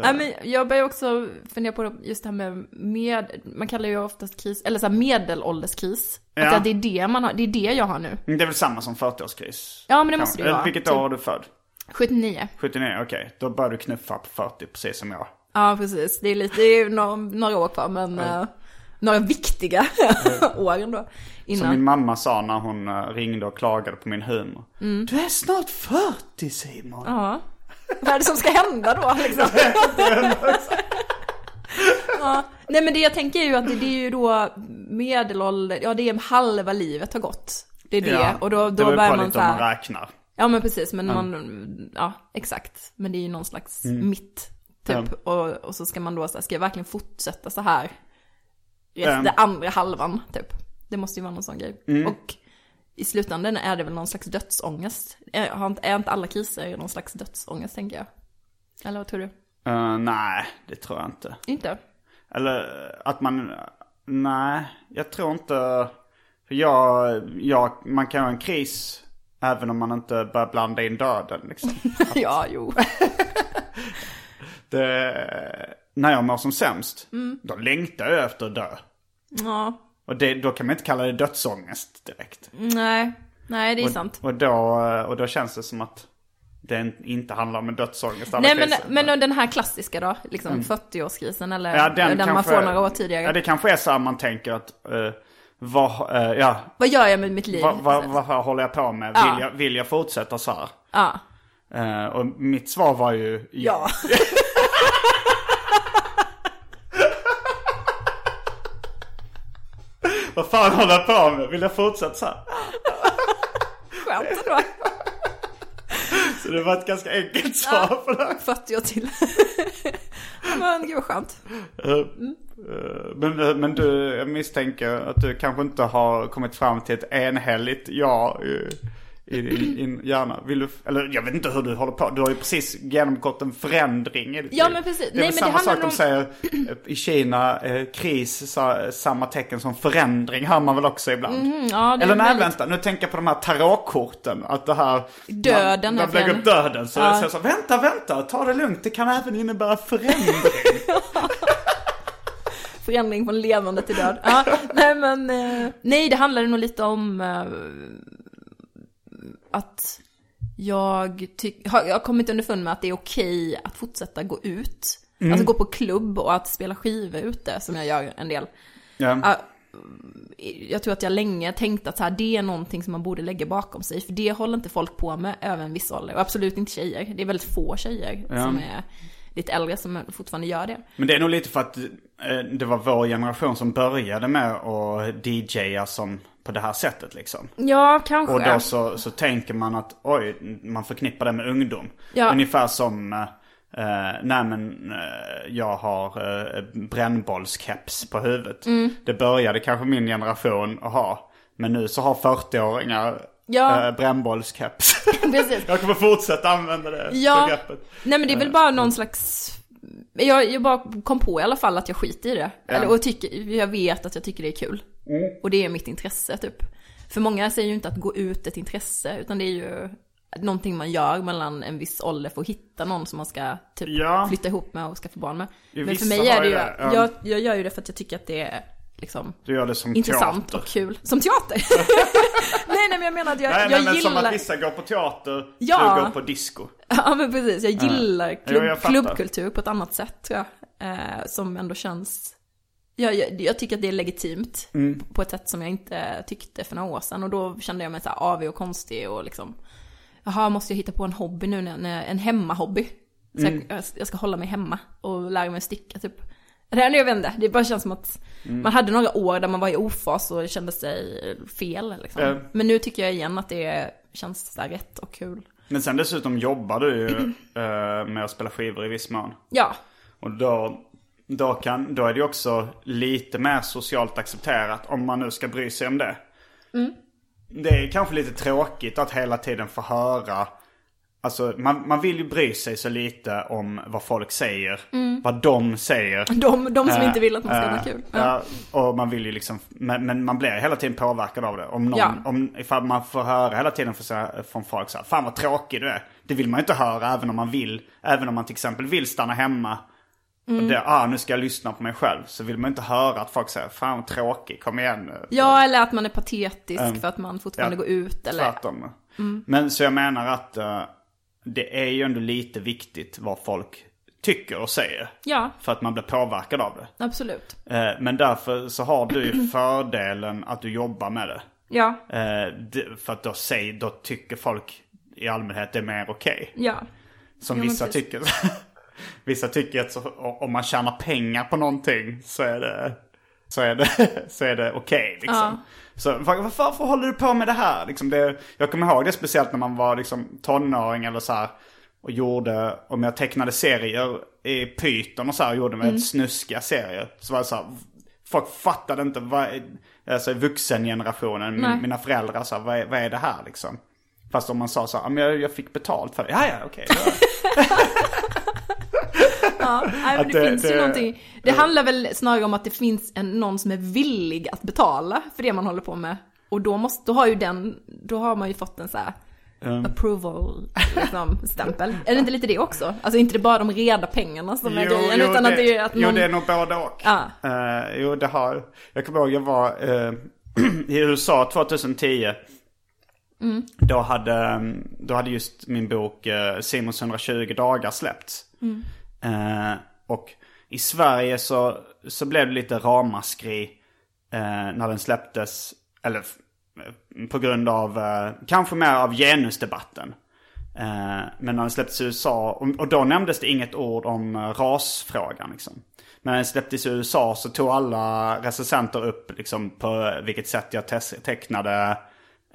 Nej, men jag börjar också fundera på just det här med, med man kallar ju oftast kris, eller så här medelålderskris. Ja. Att det är det man har, det är det jag har nu. Det är väl samma som 40-årskris? Ja, men det måste det Eller vara. Vilket år är du född? 79. 79, okej. Då börjar du knuffa på 40, precis som jag. Ja, precis. Det är lite, det är några, några år kvar, men eh, några viktiga år ändå. Som Innan. min mamma sa när hon eh, ringde och klagade på min humor. Mm. Du är snart 40 Simon. Ja. Vad är det som ska hända då liksom? ja. Nej men det jag tänker är ju att det, det är ju då medelålder, ja det är halva livet har gått. Det är det. och då, det då beror börjar man så om man här, räknar. Ja men precis, men man, ja exakt. Men det är ju någon slags mitt, typ. Och, och så ska man då så här, ska jag verkligen fortsätta så här? Resten, Mm. den andra halvan, typ. Det måste ju vara någon sån grej. Och i slutändan är det väl någon slags dödsångest. Är, inte- är inte alla kriser någon slags dödsångest, tänker jag? Eller vad tror du? Eh, nej, det tror jag inte. Inte? Eller att man... Nej, jag tror inte... För jag, jag, man kan ha en kris även om man inte börjar blanda in döden liksom. ja, jo. Det, när jag mår som sämst, Mm. då längtar jag efter att dö. Ja, Och det, då kan man inte kalla det dödsångest direkt. nej. Nej, det är Och, sant. och, då, och då känns det som att det inte handlar om en dödsångest. Nej men, kriser. men den här klassiska då, liksom 40-årskrisen eller Mm. Ja, den, den man kanske- får några år tidigare. Ja, det kanske är så här man tänker att, eh, vad, eh, ja, Vad gör jag med mitt liv? vad, vad, vad håller jag på med? Ja. Vill, jag, vill jag fortsätta så här? Ja. Eh, och mitt svar var ju Ja. Vad fan håller jag på med? Vill jag fortsätta så här? Skönt ändå. Så det var ett ganska enkelt svar på det. 40 år till. Men gud vad skönt. Eh, Men, eh, men du, jag misstänker att du kanske inte har kommit fram till ett enhälligt ja i, din hjärna. Vill du, eller jag vet inte hur du håller på. Du har ju precis genomgått en förändring i ditt Ja, men precis. Det är Nej, väl men samma det sak de om- säger eh, i Kina, eh, kris, sa, samma tecken som förändring hör man väl också ibland. Mm, ja, eller nej, väldigt- vänta, nu tänker jag på de här tarotkorten. Att det här... Döden När är man lägger upp döden så Ja. säger så vänta, vänta, ta det lugnt. Det kan även innebära förändring. Förändring från levande till död. Ja, nej men, eh, nej det handlade nog lite om eh, att jag, tyck, har, jag har kommit underfund med att det är okej att fortsätta gå ut. Alltså gå på klubb och att spela skivor ute som jag gör en del. ja. Ja, jag tror att jag länge tänkt att så här, det är någonting som man borde lägga bakom sig. För det håller inte folk på med över en viss ålder. Och absolut inte tjejer. Det är väldigt få tjejer som är lite äldre som fortfarande gör det. Men det är nog lite för att eh, det var vår generation som började med att DJa som på det här sättet liksom. Ja, kanske. Och då så, så tänker man att oj, man förknippar det med ungdom. Ja. Ungefär som, eh, eh, nej men eh, jag har eh, brännbollskeps på huvudet. Mm. Det började kanske min generation att ha. Men nu så har 40-åringar Ja. eh, brännbollskeps. Precis. jag kommer fortsätta använda det Ja, begreppet. nej men det är väl bara någon slags... Jag, jag bara kom på i alla fall att jag skiter i det. Eller, och tycker, jag vet att jag tycker det är kul. Och det är mitt intresse typ. För många säger ju inte att gå ut ett intresse, utan det är ju någonting man gör mellan en viss ålder för att hitta någon som man ska typ Ja. flytta ihop med och skaffa barn med. Jo, Men för mig är det ju det, ja. jag, jag gör ju det för att jag tycker att det är liksom Du gör det som intressant teater. och kul. Som teater! nej nej men jag menar att jag, Nej, jag men gillar... som att vissa går på teater, Ja. du går på disco. Ja men precis, jag gillar klubb, Jo, jag klubbkultur på ett annat sätt tror jag. Eh, som ändå känns, jag, jag, jag tycker att det är legitimt. Mm. På ett sätt som jag inte tyckte för några år sedan. Och då kände jag mig så här avig och konstig och liksom, jaha måste jag hitta på en hobby nu, när, när, en hemmahobby. Så Mm. jag, jag ska hålla mig hemma och lära mig sticka typ. Det här, jag vet inte, det bara känns som att Mm. man hade några år där man var i ofas och kände sig fel liksom. Men nu tycker jag igen att det känns så rätt och kul. Men sen dessutom jobbar du ju eh, med att spela skivor i viss mån. Ja, Och då, då, kan, då är det också lite mer socialt accepterat om man nu ska bry sig om det. Det är kanske lite tråkigt att hela tiden få höra Alltså man, man vill ju bry sig så lite om vad folk säger. Vad de säger. de, de som Eh, inte vill att man ska ha eh, kul. Ja. och man vill ju liksom, men, men man blir hela tiden påverkad av det. Om någon, Ja. om, ifall man får höra hela tiden från, från folk så här, fan vad tråkig du är. Det vill man ju inte höra även om man vill, även om man till exempel vill stanna hemma. Mm. Det, ah, nu ska jag lyssna på mig själv. Så vill man inte höra att folk säger, fan tråkig, kom igen. Ja, eller att man är patetisk för att man fortfarande ja, går ut eller... Tvärtom. Men så jag menar att eh, det är ju ändå lite viktigt vad folk tycker och säger. Ja, För att man blir påverkad av det. absolut. Eh, Men därför så har du ju fördelen att du jobbar med det. Ja, Eh, det- För att då, säger, då tycker folk i allmänhet det är mer okej. ja. Som men vissa tycker. vissa tycker att så, om man tjänar pengar på någonting så är det, så är det, så är det okej. liksom. Ja. Så var, varför, varför håller du på med det här? Liksom det, jag kommer ihåg det speciellt när man var liksom, tonåring eller så här. Och gjorde, om jag tecknade serier i Python och så här, och gjorde väldigt snuskiga serier. Så var det så här, folk fattade inte vad, alltså vuxengenerationen, min, mina föräldrar sa vad, är- vad är det här liksom? Fast om man sa så här, "Ja, men jag, jag fick betalt för det. Ja, ja, okej. det ja. Nej, men det, det- finns ju det- någonting. Det handlar väl snarare om att det finns en, någon som är villig att betala för det man håller på med. Och då, måste, då har ju den, då har man ju fått en så här approval liksom, stämpel. Är det inte lite det också? Alltså inte det bara de reda pengarna som är grejen, utan det, att det är att någon... Jo, det är nog både och. Ja. Eh, jo, det har... Jag kommer ihåg, jag var eh, i USA 2010. Mm. Då, hade, då hade just min bok uh, Simons 120 dagar släppts. Mm. Eh, och i Sverige så, så blev det lite ramaskri eh, när den släpptes. Eller f- på grund av, eh, kanske mer av genusdebatten. Eh, men när den släpptes i USA, och, och då nämndes det inget ord om eh, rasfrågan liksom. Men när den släpptes i USA så tog alla recensenter upp liksom på vilket sätt jag tecknade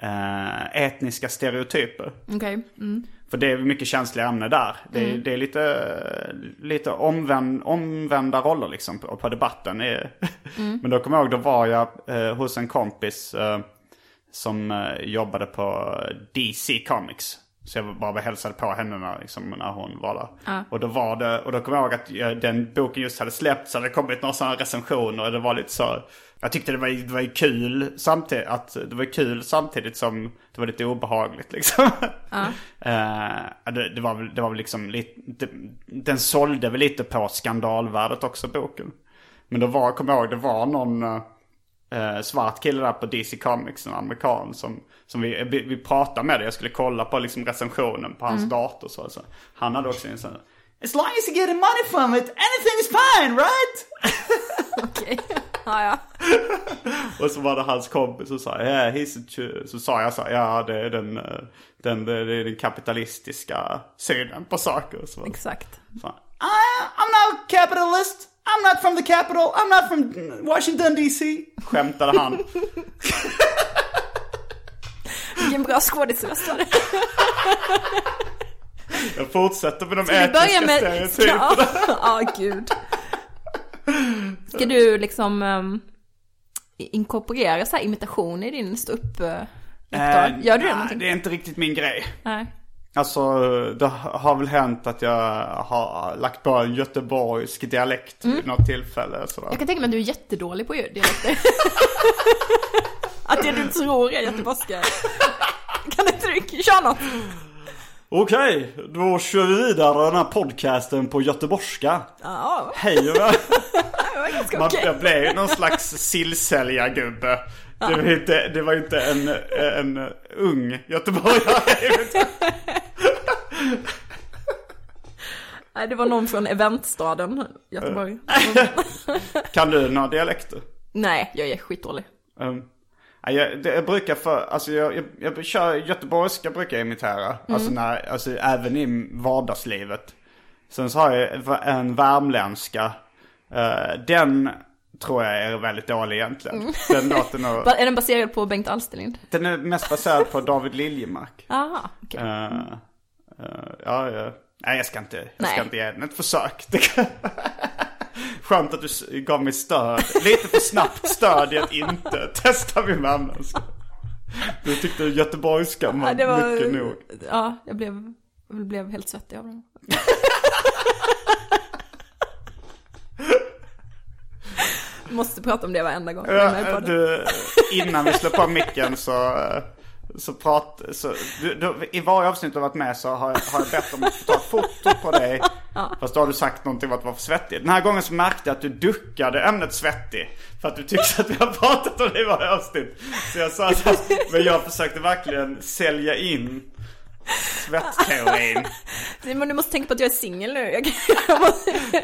eh, etniska stereotyper. Okej. Mm. För det är mycket känsliga ämnen där. Det är, det är lite, lite omvänd, omvända roller liksom på, på debatten. Är- Men då kommer jag ihåg, då var jag eh, hos en kompis eh, som eh, jobbade på DC Comics. Så jag bara var hälsade på henne när, liksom, när hon var där. Och då var det, och då kommer jag ihåg att den boken just hade släppts. Så hade det kommit några sådana recensioner och det var lite så. Jag tyckte det var, det var kul samtidigt, att det var kul samtidigt som det var lite obehagligt liksom. Eh, det, det, var det var väl liksom lite, det, den sålde väl lite på skandalvärdet också boken. Men då var, kommer jag ihåg, det var någon eh, svart kille där på DC Comics, en amerikan som, som vi, vi, vi pratade med det. Jag skulle kolla på liksom recensionen på hans dator så, så. Han hade också en sån As long as you get money from it, anything is fine, right? Okej. ja, ja. Och så var det hans kompis som sa, yeah, he's a Jew." så sa jag så här, ja det är den, eh, den, det är den kapitalistiska synen på saker. Så, Exakt. så, I, I'm not a capitalist, I'm not from the capital, I'm not from Washington DC. Skämtade han. Vilken bra skådisröst var det. Jag fortsätter med de Ska etiska med... stereotyperna. Ja, ja, gud. Ska du liksom um, inkorporera så här imitationer i din ståupp uh, Eh, Gör du det någonting? det är inte riktigt min grej. Nej. Alltså det har väl hänt att jag har lagt på en göteborgsk dialekt vid något tillfälle. Sådär. Jag kan tänka mig att du är jättedålig på dialekter. att det du tror är göteborgska. Kan inte du köra något? Okej, då kör vi vidare den här podcasten på göteborgska. Ja, Hej och Man. Jag blev ju någon slags sillsäljargubbe. Det var inte, det var inte en, en ung göteborgare. Nej, det var någon från eventstaden Göteborg. Kan du några dialekter? Nej, jag är skitdålig. Um, jag, jag brukar för, alltså jag, jag, jag kör göteborgska brukar jag imitera. Alltså, när, alltså även i vardagslivet. Sen så har jag en värmländska. Eh, den tror jag är väldigt dålig egentligen. Den låter nog, Va- Är den baserad på Bengt Alsterlind? den är mest baserad på David Liljemark. Aha, okej. Eh, eh, ja, ja. Nej, jag ska inte, jag Nej. ska inte ge den ett försök. Skönt att du gav mig stöd. Lite för snabbt stöd i att inte testa min värmländska. Du tyckte göteborgska var, Ja, var... mycket nog. Ja, jag blev, jag blev helt svettig av den. Måste prata om det varenda gång. Ja, du, innan vi slår på micken så, så prat, så, du, du, I varje avsnitt du har varit med så har har jag bett om att få ta foto på dig. Fast då har du sagt någonting om att du var för svettig. Den här gången så märkte jag att du duckade ämnet svettig. För att du tyckte att vi har pratat om det i varje avsnitt. Så jag sa så, men jag försökte verkligen sälja in svettteorin. Men du måste tänka på att jag är singel nu.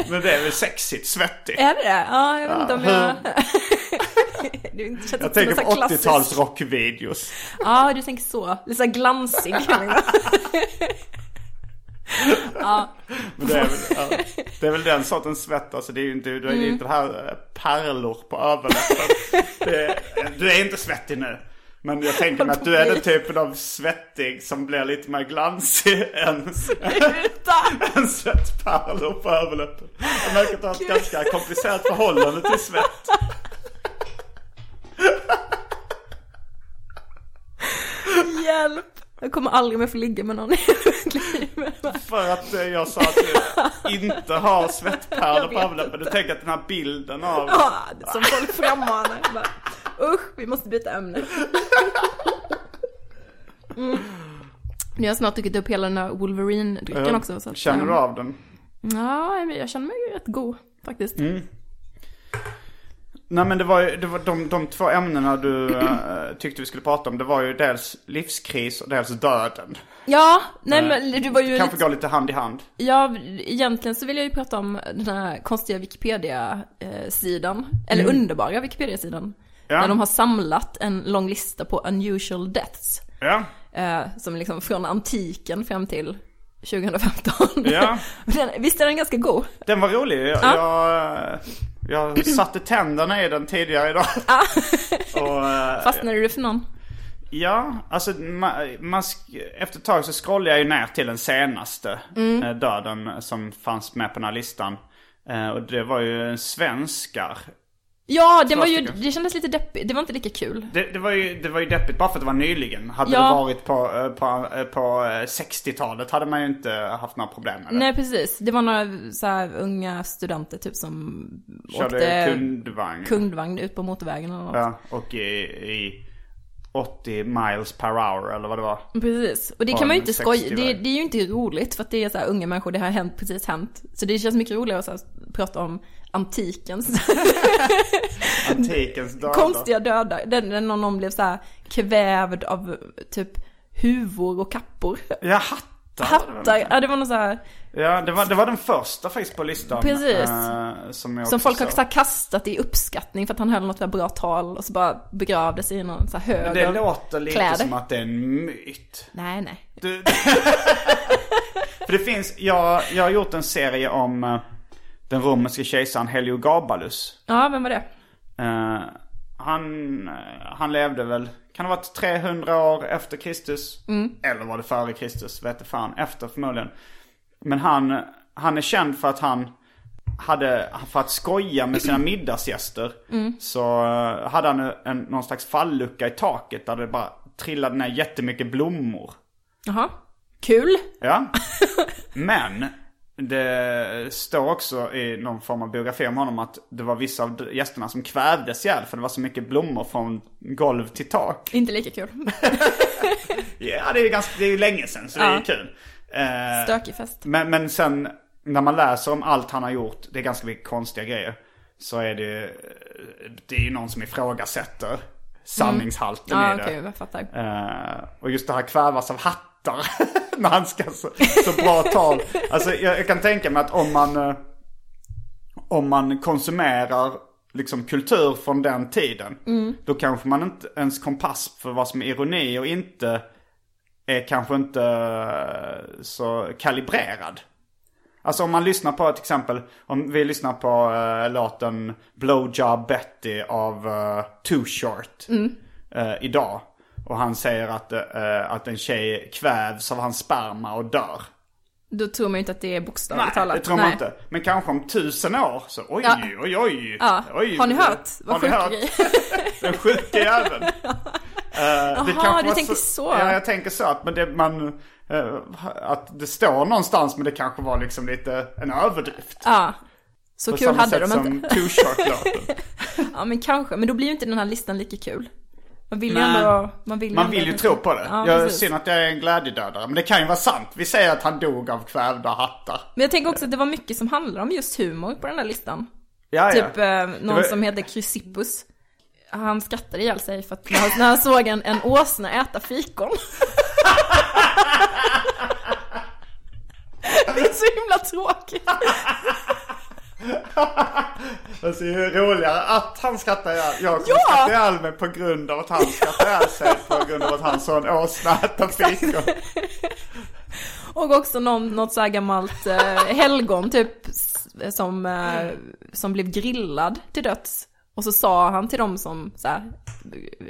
Men det är väl sexigt, svettig. är det det? Ja, jag vet inte om jag... Känns Jag tänker på sån här klassisk- 80-tals rockvideos. Ja, du tänker så. Lite såhär glansig. ja, Men det, är väl, det är väl den sortens svett, alltså det är ju inte, du är ju inte det här eh, pärlor på överläppen. Det, du är inte svettig nu. Men jag tänker mig att du är den typen av svettig som blir lite mer glansig än, än svettpärlor på överläppen. Jag märker att du har ett ganska komplicerat förhållande till svett. hjälp. Jag kommer aldrig mer få ligga med någon mitt liv. För att eh, jag sa att du inte har svettpärlor på överläppen. Du tänker att den här bilden av... Ja, som folk frammanar. Bara, Usch, vi måste byta ämne. Mm. Nu har jag snart druckit upp hela den här Wolverine-drycken också. Så att, Känner du ehm, av den? Ja, men jag känner mig rätt god faktiskt. Nej men det var ju, det var de, de två ämnena du eh, tyckte vi skulle prata om. Det var ju dels livskris och dels döden. Ja, nej men du var ju Kanske lite, går lite hand i hand. Ja, egentligen så vill jag ju prata om den här konstiga Wikipedia-sidan. Eller underbara Wikipedia-sidan. Ja. Där de har samlat en lång lista på unusual deaths. Ja. Eh, som liksom från antiken fram till 2015. Ja. den, visst är den ganska god? Den var rolig. Jag, Ja. jag, jag satte tänderna i den tidigare idag. Och, eh, Fastnade du för någon? Ja, alltså man, man, efter ett tag så scrollade jag ju ner till den senaste Mm. eh, döden som fanns med på den här listan. Eh, och det var ju en svenskar. Ja, det var ju, det kändes lite deppigt. Det var inte lika kul. Det, det, var ju, det var ju deppigt bara för att det var nyligen. Hade Ja. det varit på, eh, på, eh, på eh, 60-talet hade man ju inte haft några problem med det. Nej, precis. Det var några så här unga studenter typ som Körde åkte kundvagn. kundvagn ut på motorvägen eller något. Ja, och i, i 80 miles per hour eller vad det var. Precis. Och det kan man ju inte skoja, 60 det, det är ju inte roligt för att det är så unga människor, det har hänt, precis hänt. Så det känns mycket roligare att prata om antikens Antikens döda. konstiga döda. Den när någon blev så här kvävd av typ huvor och kappor. Ja, hattar. Hattar, ja det var något så här, Ja, det var, det var den första faktiskt på listan. Precis. eh, som som folk har så här kastat i uppskattning för att han höll något bra tal och så bara begravde sig i någon så här hög det låter lite kläder. som att det är en myt. Nej, nej. Du... För det finns, jag, jag har gjort en serie om eh, den romerske kejsaren Heliogabalus. Ja, vem var det? Eh, han, eh, han levde väl, kan ha varit 300 år efter Kristus? Eller var det före Kristus? Vet inte fan. Efter förmodligen. Men han, han är känd för att han hade, för att skoja med sina middagsgäster. Så eh, hade han en, någon slags fallucka i taket där det bara trillade ner jättemycket blommor. Jaha. Kul. Ja. Men det står också i någon form av biografi om honom att det var vissa av gästerna som kvävdes ihjäl för det var så mycket blommor från golv till tak. Inte lika kul. Ja, det är ju ganska, det är ju länge sedan så det är ju Ja. kul. Eh, Stökig fest. men, men sen när man läser om allt han har gjort, det är ganska mycket konstiga grejer. Så är det, det är ju någon som ifrågasätter sanningshalten Ja, i det. okej, jag fattar. Eh, och just det här kvävas av hattar. när han ska så, så bra tal. Alltså jag, jag kan tänka mig att om man, eh, om man konsumerar liksom kultur från den tiden. Då kanske man inte ens kompass för vad som är ironi och inte är kanske inte eh, så kalibrerad. Alltså om man lyssnar på till exempel, om vi lyssnar på uh, låten Blowjob Betty av uh, Too Short eh, idag. Och han säger att, eh, att en tjej kvävs av hans sperma och dör. Då tror man ju inte att det är bokstavligt Nej, talat. det tror man inte. Men kanske om tusen år så oj, Ja. oj, oj. Ja. oj Har ni hört? Vad hört? grejer. Den sjuka jäveln. Eh, kanske du tänker så. Ja, jag tänker så att men det, man, eh, att det står någonstans men det kanske var liksom lite en överdrift. Ja. Så På kul samma hade sätt de som inte. Too Short-låten. Ja men kanske, men då blir ju inte den här listan lika kul. Man vill ju ändå, man vill Man vill ju tro på det. Ja, jag, synd att jag är en glädjedödare. Men det kan ju vara sant. Vi säger att han dog av kvävda hattar. Men jag tänker också att det var mycket som handlar om just humor på den här listan. Ja, Typ ja. eh, någon var- som heter Chrysippus. Han skrattade ihjäl sig för att när han såg en, en åsna äta fikon. det är så himla tråkigt. Alltså det är roligare att han skrattar ihjäl. Jag kommer Ja! skratta ihjäl mig på grund av att han skrattar ihjäl sig. På grund av att han såg en åsna äta fikon. Och också någon, något så här gammalt eh, helgon typ som, eh, som blev grillad till döds. Och så sa han till dem som så här,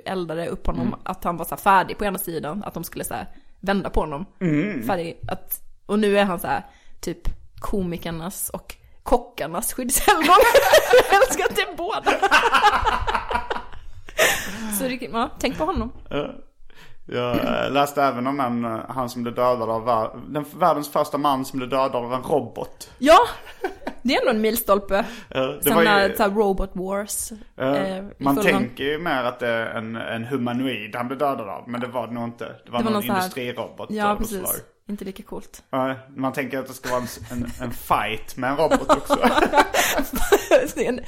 eldade upp honom att han var så här färdig på ena sidan. Att de skulle så här, vända på honom. Färdig. Att, och nu är han så här typ komikernas och kockarnas skyddshelgon. Jag älskar att det är båda. så det, ja, tänk på honom. Jag läste även om en, eh, han som blev dödad av, den, världens första man som blev dödad av en robot. Ja, det är ändå en milstolpe. Var ju- när Robot Wars. Eh, i man tänker ju mer att det är en, en humanoid han blev dödad av. Men det var det nog inte. Det var, Det var någon någon här- industrirobot. Ja, precis. slag. Inte lika coolt. Ja, man tänker att det ska vara en, en, en fight med en robot också. En-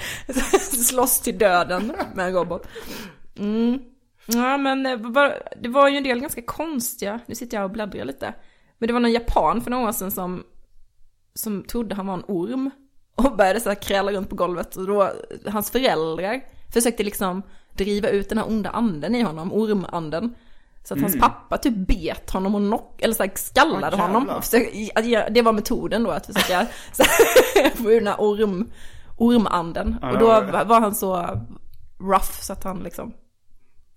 Slåss till döden med en robot. Mm. Ja, men det var, det var ju en del ganska konstiga, nu sitter jag och bläddrar lite. Men det var någon japan för några år sedan som, som trodde han var en orm. Och började så här kräla runt på golvet. Och då, hans föräldrar försökte liksom driva ut den här onda anden i honom, ormanden. Så att hans pappa typ bet honom och knock, eller så här skallade Åh, honom. Det var metoden då, att försöka få ur den här orm, ormanden. Ja, och då var han så rough så att han liksom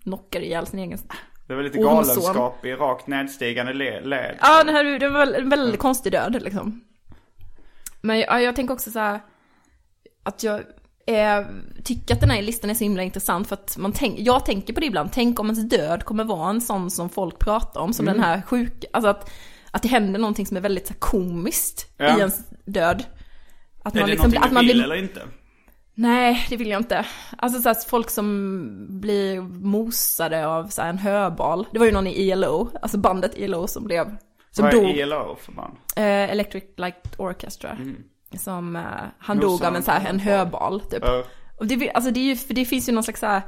knockade ihjäl sin egen Det var lite galenskap i rakt nedstigande le- led. Ja, det, här, det var en väldigt konstig död liksom. Men ja, jag tänker också så här att jag eh, tycker att den här listan är så himla intressant för att man tänk, jag tänker på det ibland, tänk om ens död kommer vara en sån som folk pratar om, som Mm. den här sjuka, alltså att, att det händer någonting som är väldigt så komiskt Ja. i ens död. Att är man det liksom, någonting att du man vill blir, eller inte? nej det vill jag inte. Alltså så här, folk som blir mosade av så här, en höbal. Det var ju någon i ELO, alltså bandet ELO som blev, som Vad dog. är ELO för band? Eh, Electric Light Orchestra. Som, eh, han dog av en så här, en höbal typ. Ja. Och det, alltså det är ju, för det finns ju någon slags så här,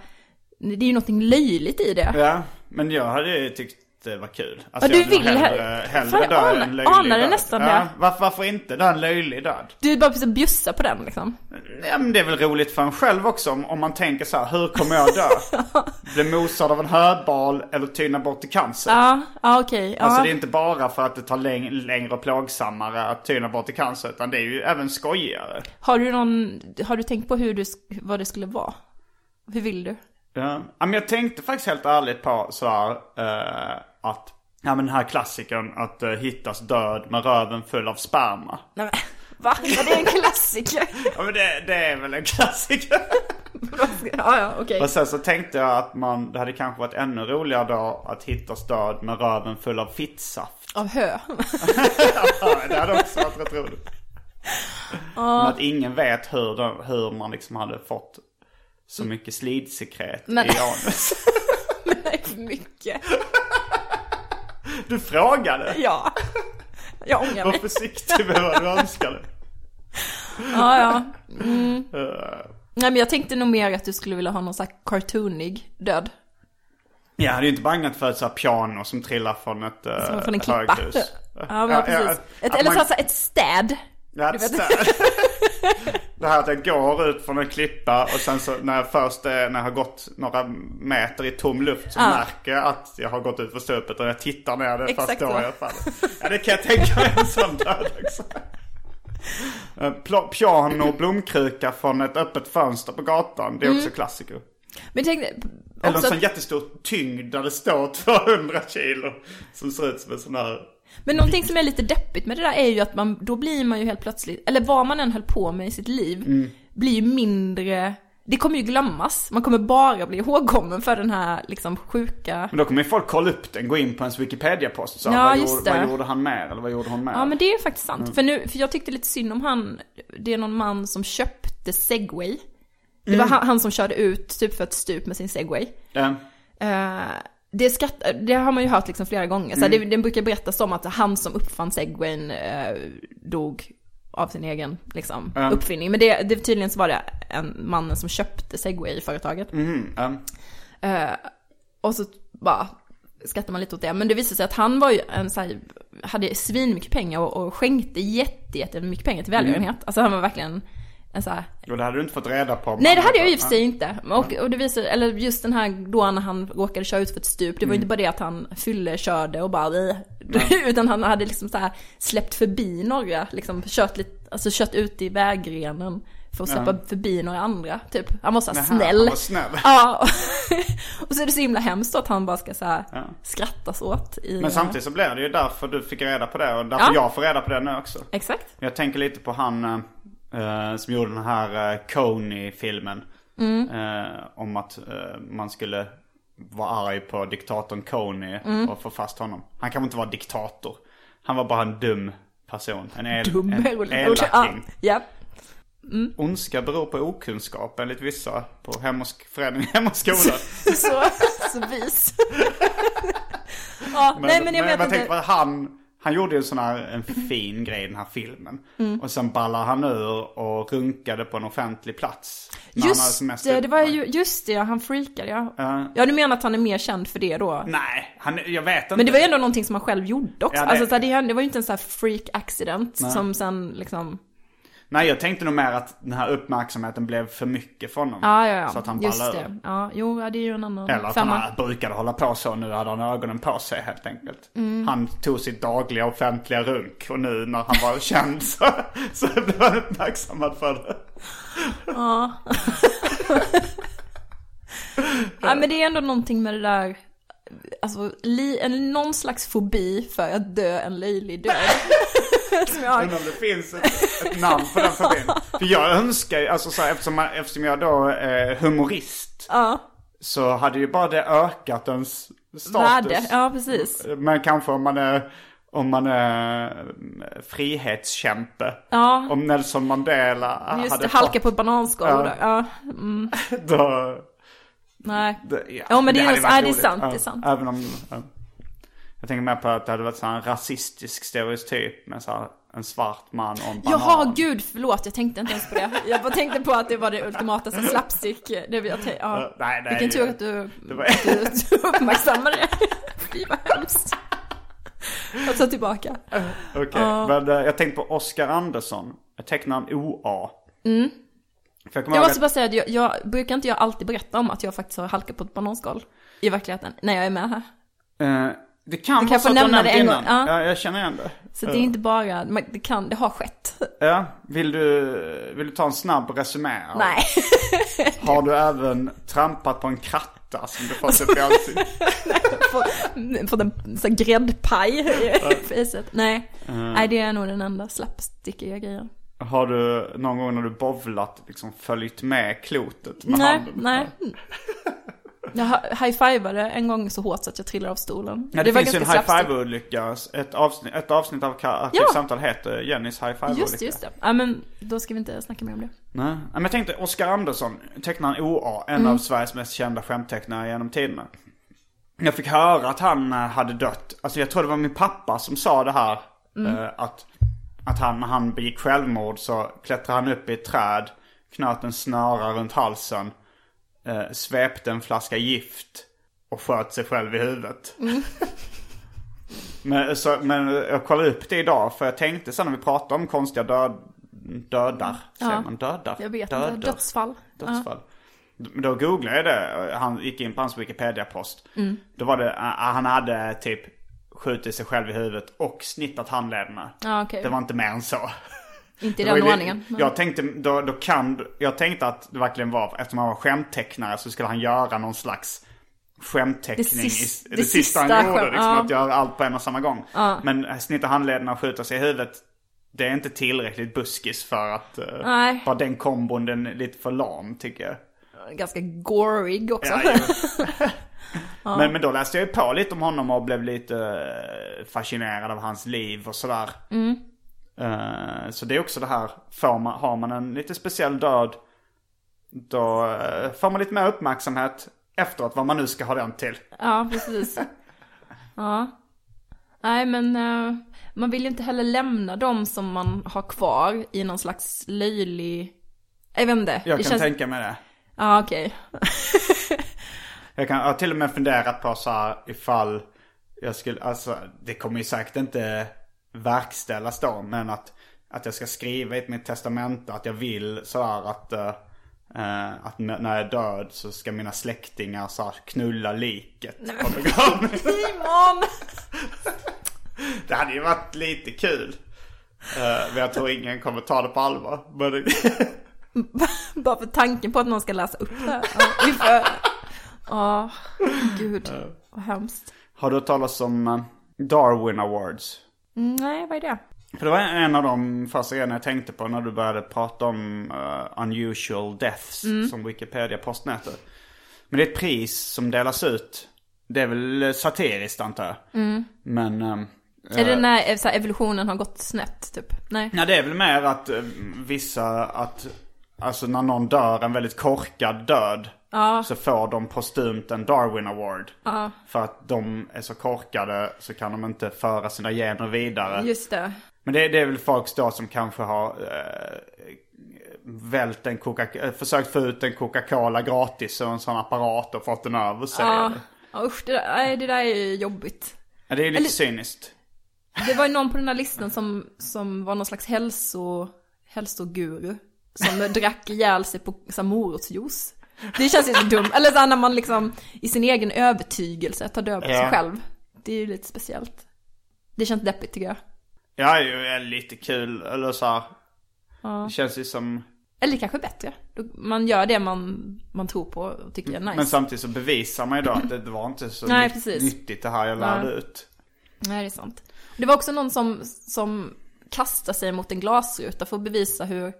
det är ju någonting löjligt i det. Ja, men jag hade ju tyckt det var kul. Alltså, Ja, du vill hellre, he- hellre jag dö anar- än löjlig död. nästan ja. Varför, varför inte dö en löjlig död? Du är bara precis bjussa på den liksom. Ja, men det är väl roligt för en själv också om, om man tänker så här, hur kommer jag dö? Bli mosad av en höbal eller tyna bort i cancer? Ja, ja okej. Ja. Alltså det är inte bara för att det tar läng- längre och plågsammare att tyna bort i cancer, utan det är ju även skojigare. Har du någon, har du tänkt på hur du, vad det skulle vara? Hur vill du? Ja. men jag tänkte faktiskt helt ärligt på så här, eh, att, ja men den här klassikern att uh, hittas död med röven full av sperma. Nej men, va? Ja, det en klassiker. Ja men det, det är väl en klassiker. ja, ja, okej. Och sen så tänkte jag att man, det hade kanske varit ännu roligare då att hittas död med röven full av fittsaft. Av hö. Ja, det hade också varit rätt roligt. Men att ingen vet hur, hur man liksom hade fått så mycket slidsekret Men- i anus. Nej, för mycket. Du frågade. Ja. Jag ångrar Var mig. försiktig med vad du önskade. Ja, ja. Mm. Nej men jag tänkte nog mer att du skulle vilja ha någon sån här cartoonig död. Jag hade ju inte bangat för ett så här piano som trillar från ett uh, Som från en klippa. höghus. Ja, men precis. Ett, att eller man- så ett städ. Ja, ett städ. Det här att jag går ut från en klippa och sen så när jag först är, när jag har gått några meter i tom luft så Ja. märker jag att jag har gått ut för stupet och jag tittar ner det Exakt först då jag faller. Ja det kan jag tänka mig en sån död också. Eh, Piano och blomkruka från ett öppet fönster på gatan. Det är också klassiker. Men tänk Eller en Mm. sån att, jättestor tyngd där det står 200 kilo. Som ser ut som en sån här... Men någonting som är lite deppigt med det där är ju att man, då blir man ju helt plötsligt, eller vad man än höll på med i sitt liv, Mm. blir ju mindre, det kommer ju glömmas. Man kommer bara bli ihågkommen för den här liksom sjuka Men då kommer ju folk kolla upp den, gå in på ens Wikipedia-post. Så, Ja, vad, gjorde, vad gjorde han mer? Eller vad gjorde hon mer? Ja men det är ju faktiskt sant. Mm. För, nu, för jag tyckte lite synd om han, det är någon man som köpte segway. Det Mm. var han, han som körde ut typ för ett stup med sin segway. Ja. Eh, det, skatt, det har man ju hört liksom flera gånger. Så Mm. det, det brukar berättas om att han som uppfann segwayn eh, dog av sin egen liksom, Ja. uppfinning. Men det, det, tydligen så var det en mannen som köpte segway-företaget. Mhm, ja. Eh, och så bara skrattar man lite åt det. Men det visade sig att han var ju en så här, hade svin mycket pengar och, och skänkte jätte, jätte mycket pengar till välgörenhet. Alltså han var verkligen en så här, Och det hade du inte fått reda på. Nej det hade jag i och för sig inte. Och, och det visar, eller just den här då när han råkade köra ut för ett stup, det var inte bara det att han fylle körde och bara utan han hade liksom så här släppt förbi några, liksom kört lite, alltså kört ut i vägrenen för att släppa förbi några andra, typ. Han var så här Nähä, snäll. han var snäll. Ja, och, så är det så himla hemskt att han bara ska så här skrattas åt i... Men samtidigt så blev det ju därför du fick reda på det och därför Ja. jag får reda på det nu också. Exakt. Jag tänker lite på han eh, som gjorde den här uh, Coney-filmen. Mm. Eh, om att eh, man skulle vara arg på diktatorn Coney Mm. och få fast honom. Han kan väl inte vara diktator. Han var bara en dum person. En, el- Dum en. Ja, elaking. ja. Ondska beror på okunskap enligt vissa på Hem och, föreningen Hem och skola. Så, så vis. ja, nej men jag vet bara inte. tänkte han, han gjorde ju en sån här en fin grej i den här filmen. Mm. Och sen ballar han ur och runkade på en offentlig plats. Just det, det var ju, just det, han freakade ja. Ja. Ja, du menar att han är mer känd för det då? Nej, han, jag vet inte. Men det var ju ändå någonting som han själv gjorde också. Ja, det- Alltså det, det var ju inte en sån här freak accident som sen liksom... Nej jag tänkte nog mer att den här uppmärksamheten blev för mycket för honom. Ja, ja, ja. Så att han Just ballade det. Ja, jo, ja, det är ju en annan Eller att femma. han brukade hålla på så, nu hade han ögonen på sig helt enkelt. Mm. Han tog sitt dagliga offentliga runk och nu när han var känd så, så blev han uppmärksammad för det. Ja, men det är ändå någonting med det där, alltså li, en, någon slags fobi för att dö en löjlig död. Som jag har. Undrar om det finns ett, ett namn på den fobin. För jag önskar ju, alltså så här, eftersom, man- eftersom jag då är humorist. Ja, Så hade ju bara det ökat ens status. värde. Ja, precis. Men kanske om man är, om man är mm, frihetskämpe. Ja. Om Nelson Mandela Just hade det, halka fått, på ett bananskal. Ja. Ja, då, nej. det, ja, Ja, men det är varit ja, det är sant, det är sant. Även om, ja. Jag tänker mer på att det hade varit så här en rasistisk stereotyp med så här, en svart man och en banan. Jaha, gud, förlåt, jag tänkte inte ens på det. Jag bara tänkte på att det var det ultimata så slapstick, det tänkt, ja. Nej, nej, Vilken tur att du, det var- att du uppmärksammade det. Fy vad hemskt. Jag tar tillbaka. Okej, men eh, jag tänkte på Oscar Andersson, tecknaren OA. Mm. Jag Jag måste bara säga att jag, jag brukar inte jag alltid berätta om att jag faktiskt har halkat på ett bananskal i verkligheten, när jag är med här. eh, det kan vara så att nämna det en gång, ja. Ja, jag känner igen det. Så det är inte bara, det kan, det har skett. Ja, vill du, vill du ta en snabb resumé? av- Nej. Har du även trampat på en kratta som du fått upp i ansiktet? Fått en sån gräddpaj i facet. Nej. Nej, det är nog den enda slapstickiga grejen. Har du någon gång när du bovlat liksom följt med klotet med Nej, handen? nej. Jag high-fivade en gång så hårt så att jag trillade av stolen. Ja, det, var finns ju en ganska high slapstick. five-olycka. Ett avsnitt, ett avsnitt av Ka- Ja. Samtal heter Jennys high five-olycka. Just det, just det. Ja men då ska vi inte snacka mer om det. Nej, men jag tänkte Oscar Andersson, tecknaren OA, en Mm. av Sveriges mest kända skämttecknare genom tiderna. Jag fick höra att han eh, hade dött. Alltså jag tror det var min pappa som sa det här. Mm. eh, Att, att han, när han begick självmord så klättrade han upp i ett träd, knöt en snöra runt halsen, eh, svepte en flaska gift och sköt sig själv i huvudet. Mm. men, så, men jag kollade upp det idag för jag tänkte sen när vi pratade om konstiga död, dödar. Säger man dödar? Jag vet Dödar. inte, dödsfall. Dödsfall. Då googlade jag det. Han gick in på hans Wikipedia-post. Mm. Då var det, han hade typ skjutit sig själv i huvudet och snittat handlederna. Ja, okej. Det var inte mer än så. Inte i den ordningen. men- Jag tänkte, då, då kan, jag tänkte att det verkligen var, eftersom han var skämttecknare så skulle han göra någon slags skämtteckning. Det sis- i, det det, sista han gjorde. Liksom, ja. Att göra allt på en och samma gång. Men äh, snitta handlederna och skjuta sig i huvudet. Det är inte tillräckligt buskis för att uh, Nej. bara den kombon den är lite för lam tycker jag. Ganska gorig också. Ja, jo. men, men då läste jag ju på lite om honom och blev lite eh, fascinerad av hans liv och sådär. Eh, så det är också det här, får man, har man en lite speciell död, då eh, får man lite mer uppmärksamhet efteråt, vad man nu ska ha den till. Ja, precis. Ja. Nej, men eh, man vill ju inte heller lämna dem som man har kvar i någon slags löjlig... Jag vet inte. Jag kan känns... tänka mig det. Ja, okej. Jag, kan, jag har till och med funderat på så här ifall jag skulle, alltså det kommer ju säkert inte verkställas då, men att, att jag ska skriva i mitt testamente att jag vill sådär att, eh, eh, att när jag är död så ska mina släktingar så knulla liket på begravningen. Simon! Det hade ju varit lite kul. Eh, men jag tror ingen kommer ta det på allvar. Men Bara för tanken på att någon ska läsa upp det. Ja, Ja, gud. Vad hemskt. har du hört talas om eh, Darwin Awards? Mm, Nej, vad är det? För det var en av de första grejerna jag tänkte på när du började prata om eh, unusual deaths som Wikipedia-posten heter. Men det är ett pris som delas ut. Det är väl eh, satiriskt antar jag. Men... ehm, Är det när evolutionen har gått snett, typ? Nej. Ja det är väl mer att vissa, att Alltså när någon dör en väldigt korkad död. Så får de postumt en Darwin Award. För att de är så korkade så kan de inte föra sina gener vidare. Just det. Men det, det är väl folk då som kanske har eh, vält en Coca eh, försökt få ut en Coca-Cola gratis och en sån apparat och fått den över sig. Ja, ja usch, det där, det där är ju jobbigt. Ja, det är ju lite Eller- cyniskt. Det var ju någon på den här listan som, som var någon slags hälso, hälsoguru som drack ihjäl sig på så här, morotsjuice. Det känns ju så dumt. Eller så när man liksom i sin egen övertygelse tar död på sig Ja. själv. Det är ju lite speciellt. Det känns deppigt tycker jag. Ja, det är lite kul. Eller så här. Det känns ju som... Eller kanske bättre. Man gör det man, man tror på och tycker är nice. Men samtidigt så bevisar man ju då att det, var inte så Nej, precis. nyttigt det här jag lärde Nej. ut. Nej, det är sant. Det var också någon som, som kastade sig mot en glasruta för att bevisa hur,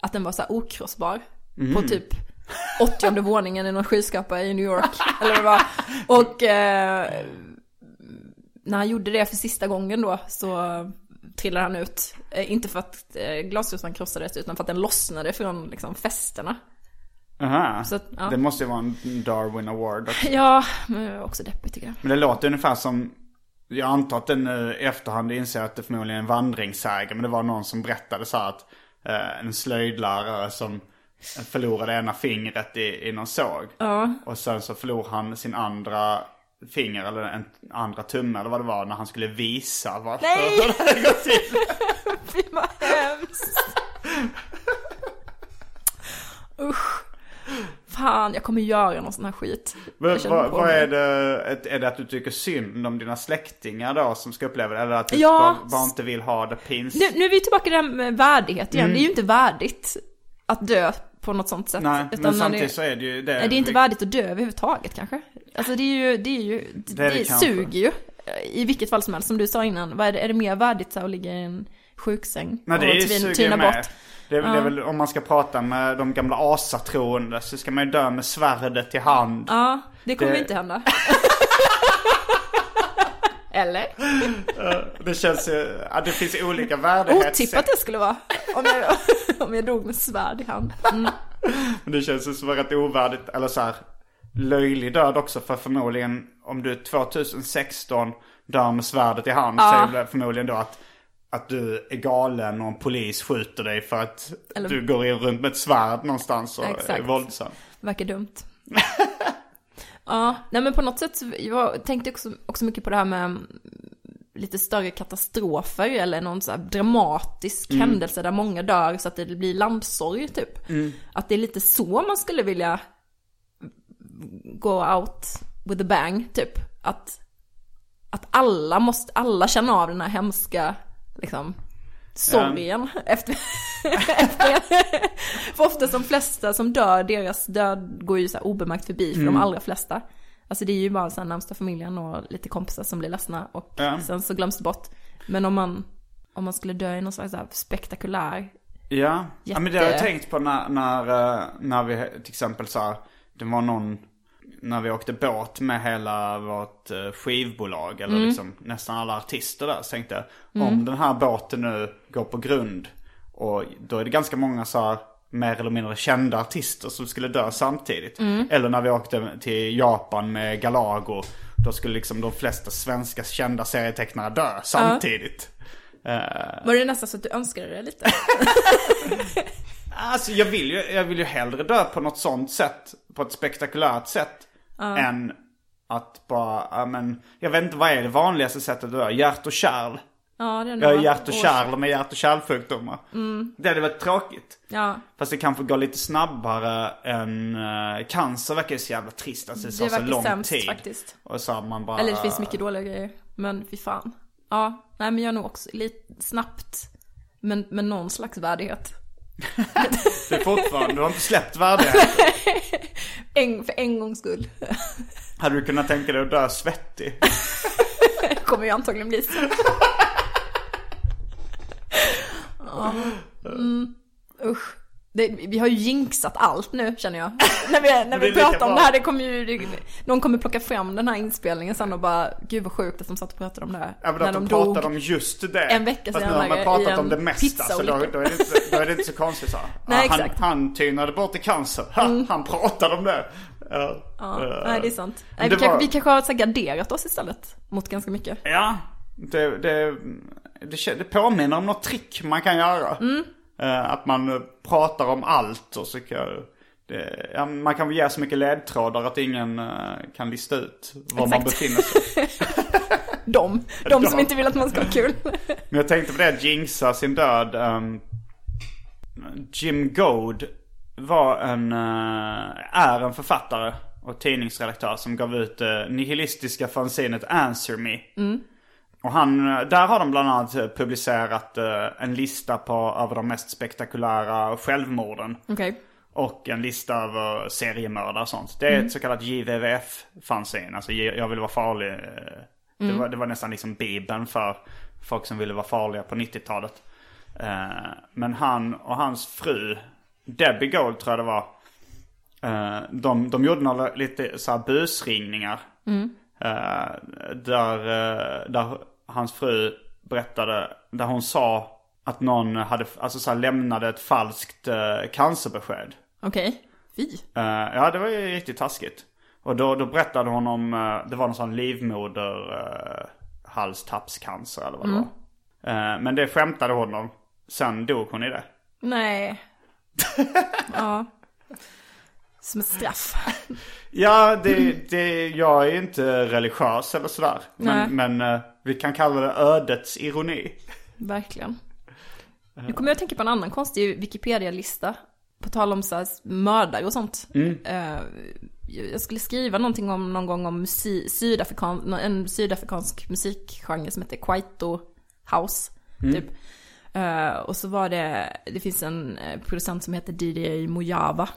att den var så här okrossbar. På typ 80 våningen i någon skyskrapa i New York. eller vad. Och eh, när han gjorde det för sista gången då så trillade han ut. Eh, inte för att eh, glasrutan krossades utan för att den lossnade från liksom fästena. Aha. Så ja. Det måste ju vara en Darwin Award också. Ja, men också deppigt tycker jag. Men det låter ungefär som, jag antar att den nu i efterhand inser att det förmodligen är en vandringssägen. Men det var någon som berättade så här att eh, en slöjdlärare som förlorade ena fingret i, i någon såg. Och sen så förlorade han sin andra finger eller en andra tumme eller vad det var när han skulle visa vad Nej! det hade gått till. Fy vad hemskt. Usch. Fan, jag kommer göra någon sån här skit. Men vad, vad är det, är det att du tycker synd om dina släktingar då som ska uppleva det? Eller att du Ja. bara, bara inte vill ha det pinsamt? Nu, nu är vi tillbaka i det här med värdighet igen. Det är ju inte värdigt att dö på något sånt sätt. Nej, Utan men samtidigt det, så är det ju det. nej, det är inte värdigt att dö överhuvudtaget kanske. Alltså det är ju, det är ju, det, är det det kanske. suger ju. I vilket fall som helst, som du sa innan. Vad är, det, är det mer värdigt så att ligga i en sjuksäng Nej, det och är tvin- tyna med. bort? Det är, det är väl om man ska prata med de gamla asatroende så ska man ju dö med svärdet i hand. Ja, det kommer Det- inte hända. Eller? Det känns ju, ja, det finns olika värdighetssätt. Otippat det skulle vara. Om jag, om jag dog med svärd i hand. Mm. Men det känns ju som rätt ovärdigt, eller så här löjlig död också. För förmodligen om du 2016 dör med svärdet i hand så är det förmodligen då att att du är galen och en polis skjuter dig för att Eller- du går in runt med ett svärd någonstans och är Exakt. våldsam. Verkar dumt. ja, nej men på något sätt, jag tänkte också, också mycket på det här med mm, lite större katastrofer eller någon så här dramatisk händelse där många dör så att det blir landsorg typ. Att det är lite så man skulle vilja gå out with a bang typ. Att, att alla måste, alla känner av den här hemska liksom sorgen efter, efter För ofta de flesta som dör, deras död går ju så obemärkt förbi för de allra flesta. Alltså det är ju bara så här närmsta familjen och lite kompisar som blir ledsna och Ja. sen så glöms det bort. Men om man, om man skulle dö i någon slags spektakulär, Ja, ja men det har jag Jätte- tänkt på när, när, eh, när vi till exempel så här, det var någon, när vi åkte båt med hela vårt eh, skivbolag eller liksom nästan alla artister där. Så tänkte jag, om den här båten nu går på grund och då är det ganska många så här mer eller mindre kända artister som skulle dö samtidigt. Eller när vi åkte till Japan med Galago. Då skulle liksom de flesta svenska kända serietecknare dö samtidigt. var det nästan så att du önskade det lite? Alltså jag vill ju, jag vill ju hellre dö på något sånt sätt, på ett spektakulärt sätt. Än att bara, ja men, jag vet inte vad är det vanligaste sättet att dö? Hjärt och kärl. Ja, det är Jag har hjärt och kärl med hjärt och kärlsjukdomar. Det hade varit tråkigt. Ja, Fast det kanske går lite snabbare än uh, cancer verkar ju så jävla trist. Alltså det, tar så lång sämst tid. faktiskt. Och så man bara... eller det finns mycket dåliga grejer. Men fy fan. Ja, nej men jag är nog också lite snabbt. Men med någon slags värdighet. Det är fortfarande, du har inte släppt värdighet. En, för en gångs skull. Hade du kunnat tänka dig att dö svettig? kommer ju antagligen bli så. ja. mm. Usch. Det, vi har ju jinxat allt nu känner jag. när vi, när vi pratar om bra. det här, det kommer ju, det, någon kommer plocka fram den här inspelningen sen och bara, gud vad sjukt att de satt och pratade om det här. Ja när att de, dog. pratade om just det. en vecka Fast nu har man senare pratat om det mesta så då, då, är det inte, då är det inte så konstigt så. Nej, Ja, han, exakt. Mm. han tynade bort i cancer. Ha, Han pratade om det. Ja, Ja, Eh, nej det är sant. Nej, det vi, kanske, var- vi kanske har så här garderat oss istället mot ganska mycket. Ja, det, det, det, det påminner om något trick man kan göra. Mm. Eh, att man eh, pratar om allt och så kan, det, ja, man kan väl ge så mycket ledtrådar att ingen eh, kan lista ut var man Exakt. befinner sig. De, de som De. inte vill att man ska ha kul. Men jag tänkte på det, jinxa sin död. ehm, Jim Goad var en, eh, är en författare och tidningsredaktör som gav ut uh, nihilistiska fanzinet Answer Me. Och han, eh, där har de bland annat eh, publicerat eh, en lista på över de mest spektakulära självmorden. Okej. Och en lista över seriemördare och sånt. Det är ett så kallat JVVF-fanzine. Alltså jag vill vara farlig. eh, Det, var, det var nästan liksom bibeln för folk som ville vara farliga på 90-talet. Eh, Men han och hans fru, Debbie Gold tror jag det var. De, de gjorde några lite så här busringningar. Eh, Där, eh, där hans fru berättade, där hon sa att någon hade, alltså så här, lämnade ett falskt eh, cancerbesked. Okej. Fy. Eh, ja, det var ju riktigt taskigt. Och då, då berättade hon om, eh, det var någon sån livmoder, uh, halstappscancer eller vad det var. Eh, men det skämtade hon om. Sen dog hon i det. Nej. ja. Som ett straff. Ja, det, det, jag är inte religiös eller sådär. Nej. Men, men eh, vi kan kalla det ödets ironi. Verkligen. Nu kommer jag att tänka på en annan konstig Wikipedia-lista. På tal om så här mördare och sånt. Eh, jag skulle skriva någonting om någon gång om musi- sydafrikan, en sydafrikansk musikgenre som heter Kwaito House. Typ. Eh, och så var det, det finns en eh, producent som heter DJ Mojava.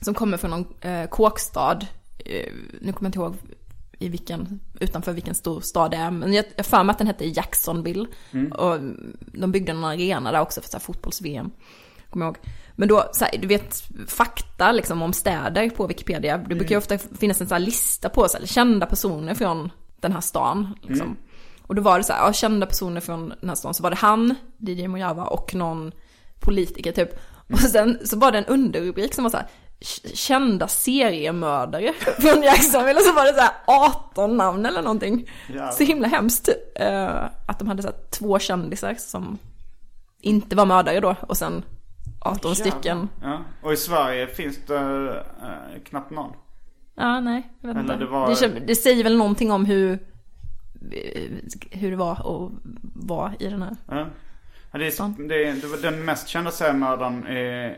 Som kommer från någon eh, kåkstad. Eh, nu kommer jag inte ihåg i vilken, utanför vilken stor stad det är. Men jag har för mig att den hette Jacksonville. Och de byggde en arena där också för så fotbolls-VM. Kommer ihåg. Men då, så här, du vet, fakta liksom om städer på Wikipedia. Det brukar ju ofta finnas en här lista på så här, kända personer från den här stan. Liksom. Och då var det så här, ja, kända personer från den här stan. Så var det han, DJ Mojava och någon politiker typ. Och sen så var det en underrubrik som var så här, "K- kända seriemördare från Jacksonville. Och så var det så här 18 namn eller någonting. Jävlar. Så himla hemskt. eh, att de hade så två kändisar som inte var mördare då. Och sen 18 stycken. Ja. Och i Sverige finns det eh, knappt någon. Ja, nej, jag vet Eller inte. det var- Det, det säger väl någonting om hur, eh, hur det var att vara i den här. Ja. Det, är, det, är, det var den mest kända seriemördaren i,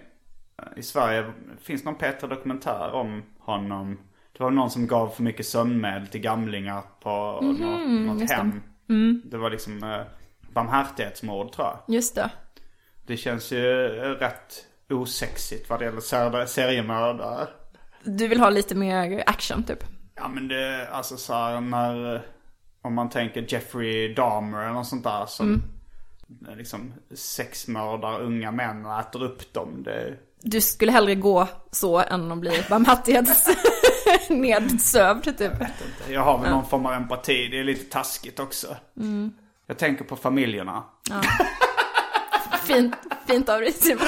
i Sverige. Finns någon Petra dokumentär om honom? Det var någon som gav för mycket sömnmedel till gamlingar på något, något Mhm, det. hem. Mm. Det var liksom eh, barmhärtighetsmord tror jag. Just det. Det känns ju eh, rätt osexigt vad det gäller ser- seriemördare. Du vill ha lite mer action typ? Ja men det, alltså så här när, eh, om man tänker Jeffrey Dahmer eller något sånt där som eh, liksom sexmördar unga män och äter upp dem. Det, Du skulle hellre gå så än att bli barmhärtighetsnedsövd typ. jag har väl någon form av empati, det är lite taskigt också. Jag tänker på familjerna. Fint, fint av dig Simon.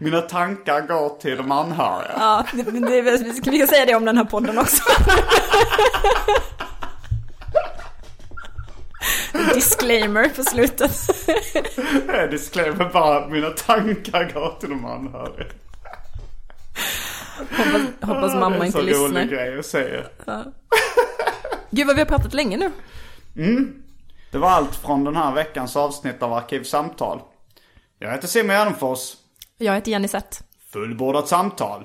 Mina tankar går till de anhöriga. Ja, det, det, vi ska- säga det om den här podden också. Disclaimer på slutet. Disclaimer bara mina tankar går till de anhöriga. Hoppas, hoppas mamma inte Det är en så rolig lyssnar. grej att säga. Gud vad vi har pratat länge nu. Det var allt från den här veckans avsnitt av Arkivsamtal. Jag heter Simon Gärdenfors. Jag heter Jenny Sett. Fullbordat samtal.